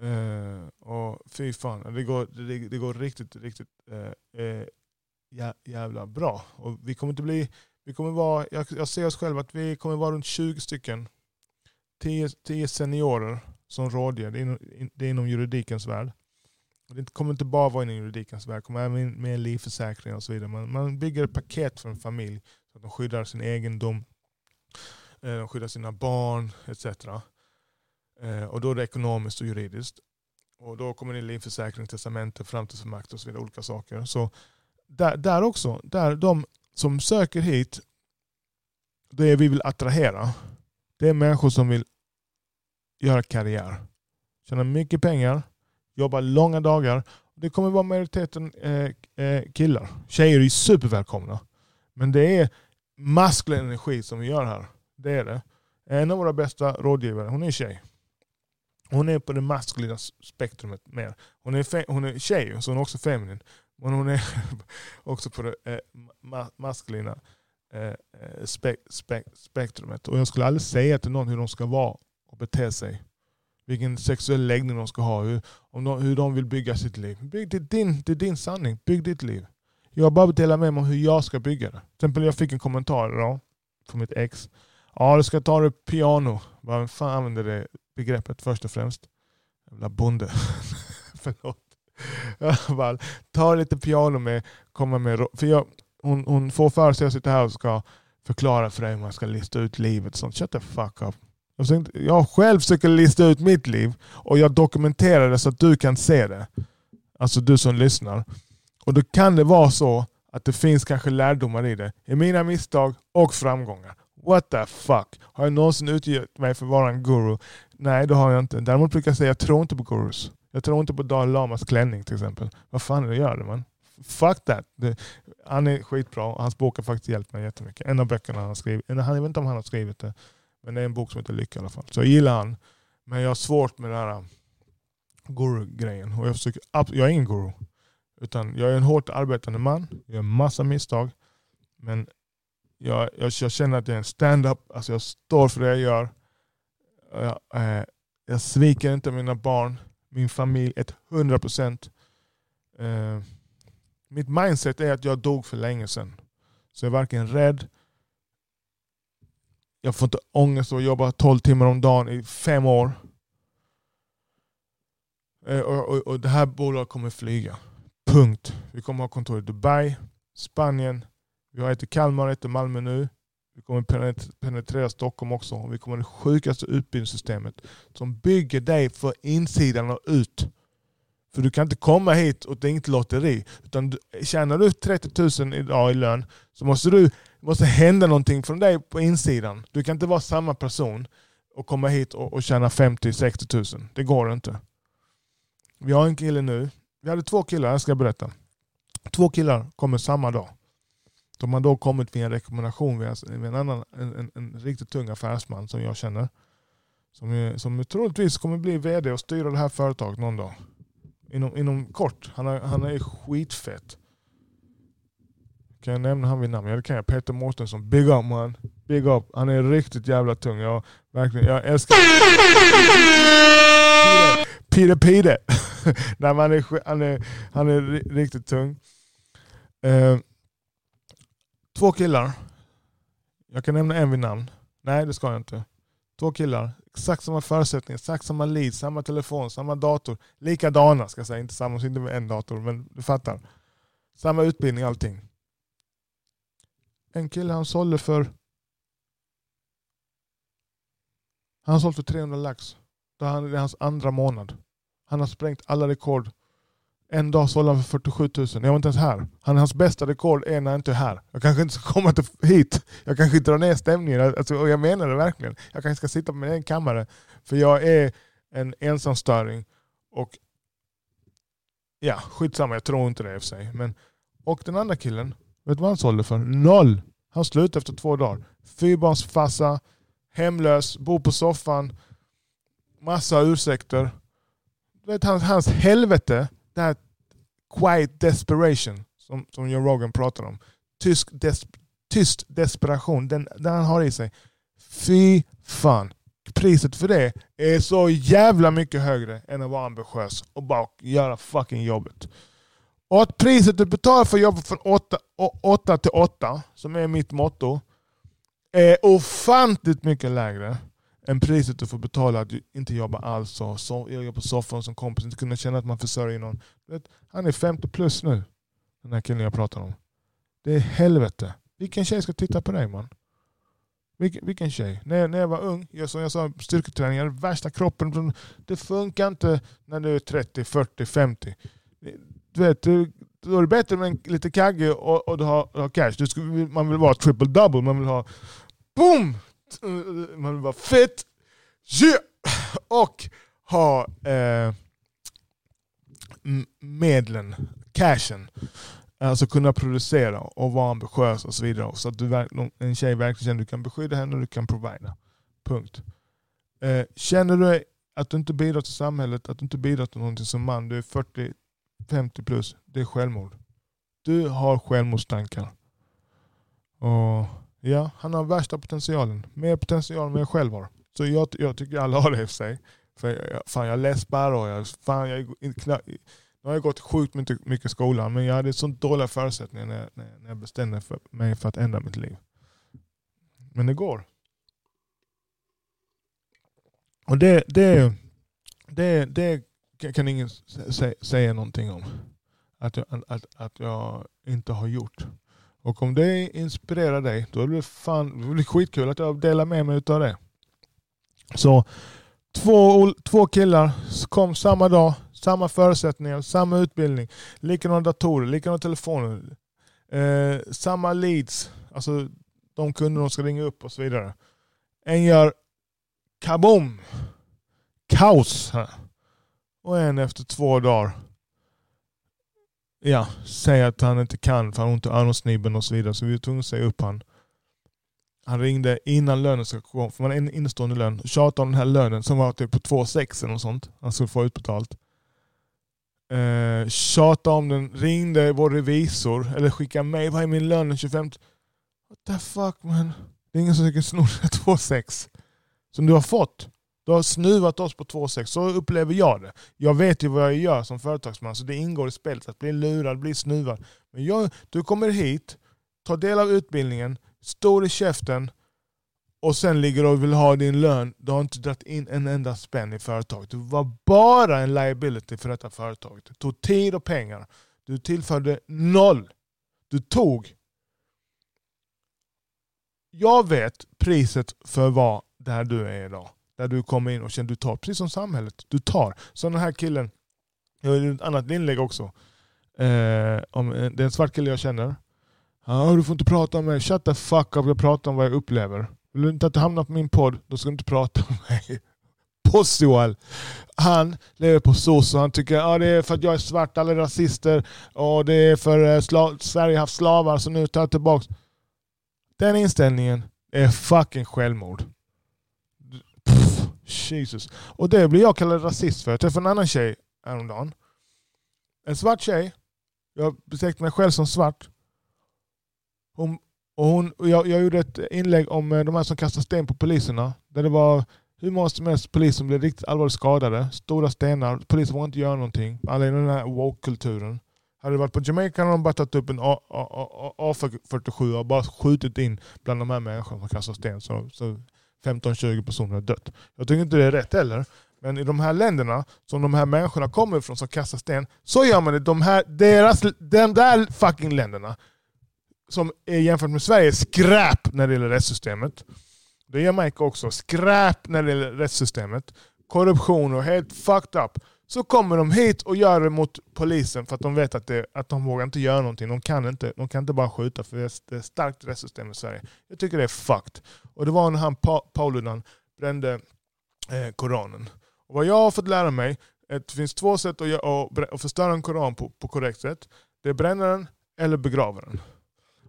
[SPEAKER 1] Eh, och fy fan, det går, det, det går riktigt, riktigt eh, eh, jä, jävla bra. Och vi kommer inte bli, vi kommer vara, jag, jag ser oss själv att vi kommer vara runt 20 stycken. 10, 10 seniorer som rådger. Det är, inom, det är inom juridikens värld. Det kommer inte bara vara inom juridikens värld, det kommer även med livförsäkring och så vidare. Man, man bygger ett paket för en familj så att de skyddar sin egendom, eh, de skyddar sina barn etc. Eh, och då är det ekonomiskt och juridiskt. Och då kommer det in livförsäkring, testamente, framtidsfullmakt och så vidare. Olika saker. Så där, där också, där de som söker hit, det vi vill attrahera, det är människor som vill göra karriär. Tjäna mycket pengar, jobba långa dagar. Det kommer vara majoriteten eh, eh killar. Tjejer är supervälkomna. Men det är maskulin energi som vi gör här. Det är det. En av våra bästa rådgivare, hon är tjej. Hon är på det maskulina spektrumet mer. Hon är, hon är tjej, så hon är också feminin. Men hon är [LAUGHS] också på det eh, ma- maskulina eh, eh spe- spe- spektrumet. Och jag skulle aldrig säga till någon hur de ska vara och bete sig. Vilken sexuell läggning de ska ha. Hur, om de, hur de vill bygga sitt liv. Bygg det, din, det är din sanning. Bygg ditt liv. Jag bara dela med mig om hur jag ska bygga det. Till exempel jag fick en kommentar idag från mitt ex. Ja, du ska ta det piano. Vem fan använder det begreppet först och främst? Jävla bonde. [LAUGHS] Förlåt. Jag bara, ta lite piano med, komma med för jag, hon, hon får för sig att jag sitter här och ska förklara för dig hur man ska lista ut livet. Sånt. Shut the fuck up. Jag, försökte, jag själv försöker lista ut mitt liv och jag dokumenterar det så att du kan se det. Alltså du som lyssnar. Och då kan det vara så att det finns kanske lärdomar i det. I mina misstag och framgångar. What the fuck? Har jag någonsin utgett mig för att vara en guru? Nej, det har jag inte. Däremot brukar jag säga att jag tror inte på gurus. Jag tror inte på Dalai Lamas klänning till exempel. Vad fan är det gör det man? Fuck that. Det, han är skitbra och hans bok har faktiskt hjälpt mig jättemycket. En av böckerna han har skrivit. Han, jag vet inte om han har skrivit det. Men det är en bok som heter Lycka i alla fall. Så jag gillar han. Men jag har svårt med den här äh, guru-grejen. Och jag, försöker, jag är ingen guru. Utan jag är en hårt arbetande man. Jag gör massa misstag. Men jag, jag, jag känner att jag är en stand-up. Alltså jag står för det jag gör. Jag, eh, jag sviker inte mina barn, min familj, ett hundra procent. Eh, mitt mindset är att jag dog för länge sedan. Så jag är varken rädd, jag får inte ångest av att jobba 12 timmar om dagen i fem år. Eh, och, och, och det här bolaget kommer flyga. Punkt. Vi kommer ha kontor i Dubai, Spanien, vi har ett i Kalmar, ett i Malmö nu. Vi kommer penetrera Stockholm också. Vi kommer ha det sjukaste utbildningssystemet som bygger dig för insidan och ut. För du kan inte komma hit och det är inte lotteri. Utan du, tjänar du 30 000 idag i lön så måste du måste hända någonting från dig på insidan. Du kan inte vara samma person och komma hit och, och tjäna 50-60 000. Det går inte. Vi har en kille nu. Vi hade två killar, jag ska berätta. Två killar kommer samma dag. De har då kommit via en rekommendation via en, annan, en, en, en riktigt tung affärsman som jag känner. Som, som troligtvis kommer bli vd och styra det här företaget någon dag. Inom, inom kort. Han, är, han är skitfett. Kan jag nämna han vid namn? Ja det kan jag. Peter Mårtensson. Big up man. Big up. Han är riktigt jävla tung. Jag, verkligen, jag älskar Pide Pide. [LAUGHS] Nej, men han, är, han, är, han är riktigt tung. Eh, två killar. Jag kan nämna en vid namn. Nej det ska jag inte. Två killar. Exakt samma förutsättningar, exakt samma lead, samma telefon, samma dator. Likadana ska jag säga. Inte samma, inte med en dator men du fattar. Samma utbildning, allting. En kille han sålde för han sålde för 300 lax. Det är det är hans andra månad. Han har sprängt alla rekord. En dag sålde han för 47 000. Jag var inte ens här. Han, hans bästa rekord är när jag inte är här. Jag kanske inte ska komma till, hit. Jag kanske drar ner stämningen. Alltså, och jag menar det verkligen. Jag kanske ska sitta på min egen kammare. För jag är en ensamstöring. Och ja, skitsamma. Jag tror inte det i och för sig. Men, och den andra killen, vet du vad han sålde för? Noll! Han slutade efter två dagar. Fyrbarnsfarsa, hemlös, bor på soffan. Massa ursäkter. Du vet, hans, hans helvete, det här quiet desperation som, som Joe Rogan pratar om. Tysk des, tyst desperation, den, den han har i sig. Fy fan. Priset för det är så jävla mycket högre än att vara ambitiös och bara göra fucking jobbet. Och att priset du betalar för jobbet från 8 till 8, som är mitt motto, är ofantligt mycket lägre än priset du får betala att inte jobba alls och så, jobbar på soffan som kompis, inte kunna känna att man försörjer någon. Han är 50 plus nu, den här killen jag pratar om. Det är helvete. Vilken tjej ska titta på dig man? Vilken, vilken tjej? När jag, när jag var ung, jag, som jag sa, styrketräning, jag hade värsta kroppen. Det funkar inte när du är 30, 40, 50. Du vet, då är det bättre med en lite kagge och, och du har, du har cash. Du ska, man vill vara triple double, man vill ha boom! Man vill vara fit yeah! och ha eh, medlen, cashen. Alltså kunna producera och vara ambitiös och så vidare. Så att du, en tjej verkligen känner att du kan beskydda henne och du kan provida. Punkt. Eh, känner du att du inte bidrar till samhället, att du inte bidrar till någonting som man, du är 40, 50 plus, det är självmord. Du har självmordstankar. Och ja, han har värsta potentialen. Mer potential än vad jag själv har. Så jag, jag tycker alla har det i och för sig. För jag, fan jag läspar och jag, fan jag, nu har jag gått sjukt mycket, mycket i skolan men jag hade så dåliga förutsättningar när, när, när jag bestämde för mig för att ändra mitt liv. Men det går. Och det, det, det, det kan ingen sä, säga någonting om. Att jag, att, att jag inte har gjort. Och om det inspirerar dig, då blir det, fan, det blir skitkul att jag delar med mig av det. Så två, två killar kom samma dag, samma förutsättningar, samma utbildning, likadana datorer, likadana telefoner, eh, samma leads, alltså de kunder de ska ringa upp och så vidare. En gör kaboom, kaos här. Och en efter två dagar ja, säger att han inte kan för han har ont i öronsnibben och så vidare. Så vi var tvungna att säga upp han. Han ringde innan lönen ska komma, för man har en innestående lön. Tjatade om den här lönen som var typ på 2,6 eller något sånt. Han skulle få utbetalt. Eh, tjatade om den, ringde vår revisor eller skickade mejl. Vad är min lön den 25? What the fuck man. Det är ingen som kan sno 2,6. Som du har fått. Du har snuvat oss på 2,6. Så upplever jag det. Jag vet ju vad jag gör som företagsman så det ingår i spelet att bli lurad, bli snuvad. Men jag, du kommer hit, tar del av utbildningen, stor i käften och sen ligger du och vill ha din lön. Du har inte dragit in en enda spänn i företaget. Du var bara en liability för detta företag. Du tog tid och pengar. Du tillförde noll. Du tog. Jag vet priset för vad där du är idag. Där du kommer in och känner du tar, precis som samhället. Du tar. Så den här killen, jag har ett annat inlägg också. Eh, om, eh, det är en svart kille jag känner. Ah, du får inte prata om mig. Shut the fuck up, jag pratar om vad jag upplever. Vill du inte att du hamnar på min podd, då ska du inte prata om mig. [LAUGHS] Possual. Han lever på soc och han tycker att ah, det är för att jag är svart, alla är rasister och det är för att sla- Sverige har haft slavar så nu tar jag tillbaka. Den inställningen är fucking självmord. Jesus. Och det blir jag kallad rasist för. Jag träffade en annan tjej häromdagen. En svart tjej. Jag betecknar mig själv som svart. Hon, och hon, och jag, jag gjorde ett inlägg om eh, de här som kastar sten på poliserna. Där det var hur många som helst poliser som blev riktigt allvarligt skadade. Stora stenar. Polisen vågade inte göra någonting. Alla i den här woke-kulturen. Hade det varit på Jamaica hade de bara tagit upp en A- A- A47 och bara skjutit in bland de här människorna som kastar sten. Så, så 15-20 personer har dött. Jag tycker inte det är rätt heller. Men i de här länderna som de här människorna kommer ifrån som kastar sten, så gör man det. De, här, deras, de där fucking länderna som är jämfört med Sverige skräp när det gäller rättssystemet. Det är Jamaica också. Skräp när det gäller rättssystemet. Korruption och helt fucked up. Så kommer de hit och gör det mot polisen för att de vet att, det, att de vågar inte göra någonting. De kan inte, de kan inte bara skjuta för det är, ett starkt rättssystem i Sverige. Jag tycker det är fucked. Och det var när han pa, Pauludan brände eh, Koranen. Och vad jag har fått lära mig det finns två sätt att, göra, att, att förstöra en Koran på, på korrekt sätt. Det är bränna den eller begrava den.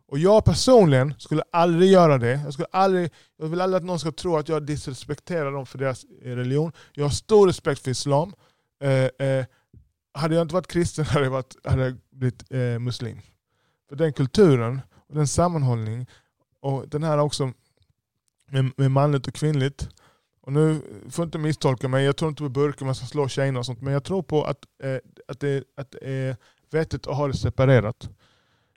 [SPEAKER 1] Och jag personligen skulle aldrig göra det. Jag, skulle aldrig, jag vill aldrig att någon ska tro att jag disrespekterar dem för deras eh, religion. Jag har stor respekt för islam. Eh, eh, hade jag inte varit kristen [LAUGHS] hade jag, varit, hade jag blivit eh, muslim. För den kulturen och den sammanhållning och den här också med, med manligt och kvinnligt. Och nu får inte misstolka mig, jag tror inte på burkar man ska slå tjejerna och sånt. Men jag tror på att, eh, att, det, att eh, det är vettigt att ha det separerat.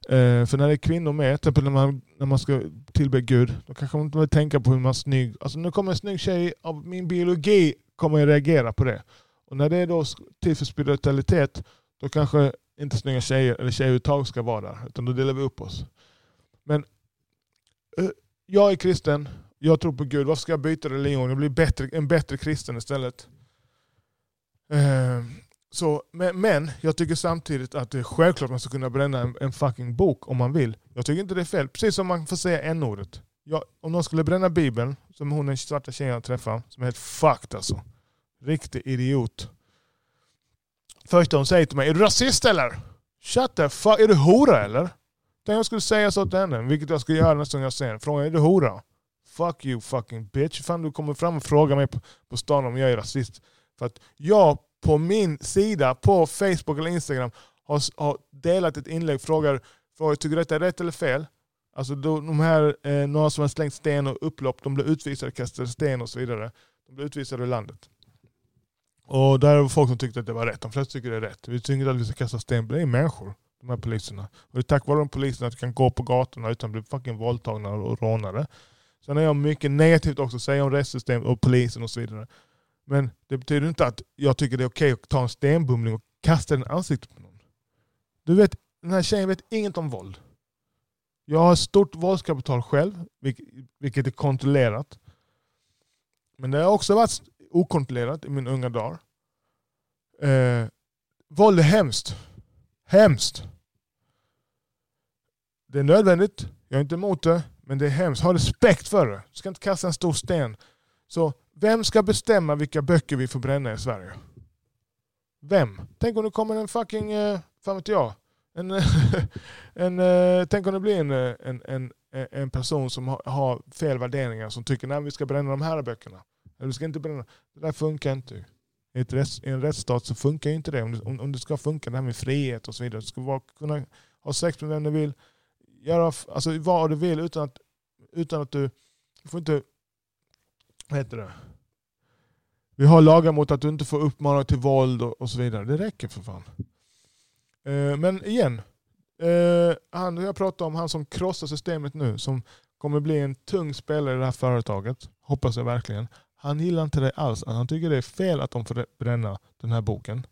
[SPEAKER 1] Eh, för när det är kvinnor med, till exempel när man, när man ska tillbe Gud, då kanske man inte vill tänka på hur man är snygg. Alltså nu kommer en snygg tjej av min biologi kommer jag reagera på det. Och när det är då tid för spiritualitet, då kanske inte snygga tjejer eller tjejer överhuvudtaget ska vara där. Utan då delar vi upp oss. Men eh, jag är kristen, jag tror på Gud. Varför ska jag byta religion? Jag blir bättre, en bättre kristen istället. Eh, så, men, men jag tycker samtidigt att det är självklart att man ska kunna bränna en, en fucking bok om man vill. Jag tycker inte det är fel. Precis som man får säga n-ordet. Jag, om någon skulle bränna bibeln, som hon den svarta tjejen jag träffade, som är helt fucked alltså. Riktig idiot. Första hon säger till mig, är du rasist eller? Shut the fuck, är du hora eller? Tänk jag skulle säga så till henne, vilket jag skulle göra nästa gång jag ser henne. Fråga, är du hora? Fuck you fucking bitch. Fan du kommer fram och frågar mig på, på stan om jag är rasist. För att jag på min sida på Facebook eller Instagram har, har delat ett inlägg frågar, frågar tycker du detta är rätt eller fel? Alltså då, de här, eh, några som har slängt sten och upplopp, de blir utvisade, kastade sten och så vidare. De blir utvisade ur landet. Och där var folk som tyckte att det var rätt. De flesta tycker det är rätt. Vi tycker inte att vi ska kasta sten, det är människor. De här poliserna. Och det är tack vare de poliserna att vi kan gå på gatorna utan att bli fucking våldtagna och rånade. Sen har jag mycket negativt också att säga om rättssystemet och polisen och så vidare. Men det betyder inte att jag tycker det är okej att ta en stenbumling och kasta den i ansiktet på någon. Du vet, den här tjejen vet inget om våld. Jag har stort våldskapital själv, vilket är kontrollerat. Men det har också varit okontrollerat i mina unga dagar. Eh, våld är hemskt. Hemskt. Det är nödvändigt, jag är inte emot det, men det är hemskt. Ha respekt för det. Du ska inte kasta en stor sten. Så vem ska bestämma vilka böcker vi får bränna i Sverige? Vem? Tänk om det kommer en fucking, eh, fan vet jag, en, [LAUGHS] en, eh, tänk om det blir en, eh, en, en, en person som har, har fel värderingar som tycker att vi ska bränna de här böckerna. Du ska inte bränna. Det där funkar inte. I, ett I en rättsstat så funkar inte det. Om, det. om, om det ska funka, det här med frihet och så vidare. Du ska vara, kunna ha sex med vem du vill. Göra alltså, vad du vill utan att, utan att du... Du får inte... Vad heter det? Vi har lagar mot att du inte får uppmana till våld och, och så vidare. Det räcker för fan. Eh, Men igen, Eh, han jag pratar om, han som krossar systemet nu, som kommer bli en tung spelare i det här företaget. Hoppas jag verkligen. Han gillar inte det alls. Han tycker det är fel att de får bränna den här boken.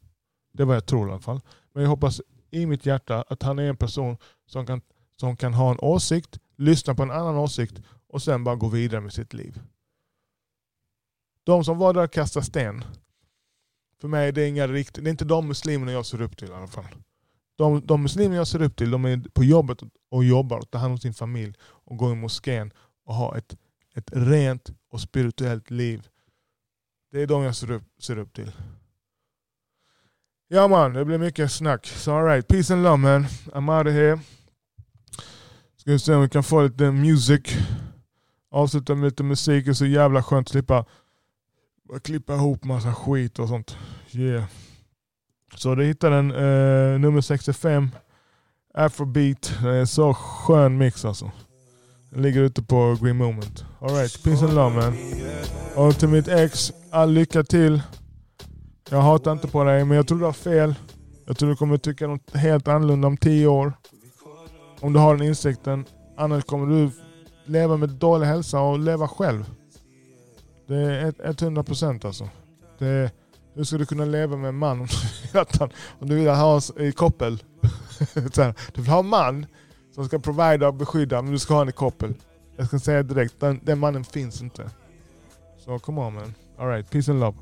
[SPEAKER 1] Det är vad jag tror i alla fall. Men jag hoppas i mitt hjärta att han är en person som kan, som kan ha en åsikt, lyssna på en annan åsikt och sen bara gå vidare med sitt liv. De som var där och kastade sten, för mig är det inga rikt det är inte de muslimerna jag ser upp till i alla fall. De, de muslimer jag ser upp till de är på jobbet och jobbar och tar hand om sin familj och går i moskén och har ett, ett rent och spirituellt liv. Det är de jag ser upp, ser upp till. Ja man, det blir mycket snack. So alright, peace and love man. I'm out of here. Ska vi se om vi kan få lite music. Avsluta med lite musik. Det är så jävla skönt att slippa klippa ihop massa skit och sånt. Yeah. Så du hittar den eh, nummer 65. Afrobeat. Det är så skön mix alltså. Den ligger ute på Green Moment. Alright, peace and love man. Och till mitt ex, all lycka till. Jag hatar inte på dig, men jag tror du har fel. Jag tror du kommer tycka något helt annorlunda om tio år. Om du har den insikten. Annars kommer du leva med dålig hälsa och leva själv. Det är 100% alltså. Det hur ska du kunna leva med en man om du vill ha i koppel? [LAUGHS] du vill ha en man som ska provida och beskydda, men du ska ha en i koppel. Jag ska säga direkt, den, den mannen finns inte. Så come on man. Alright, peace and love.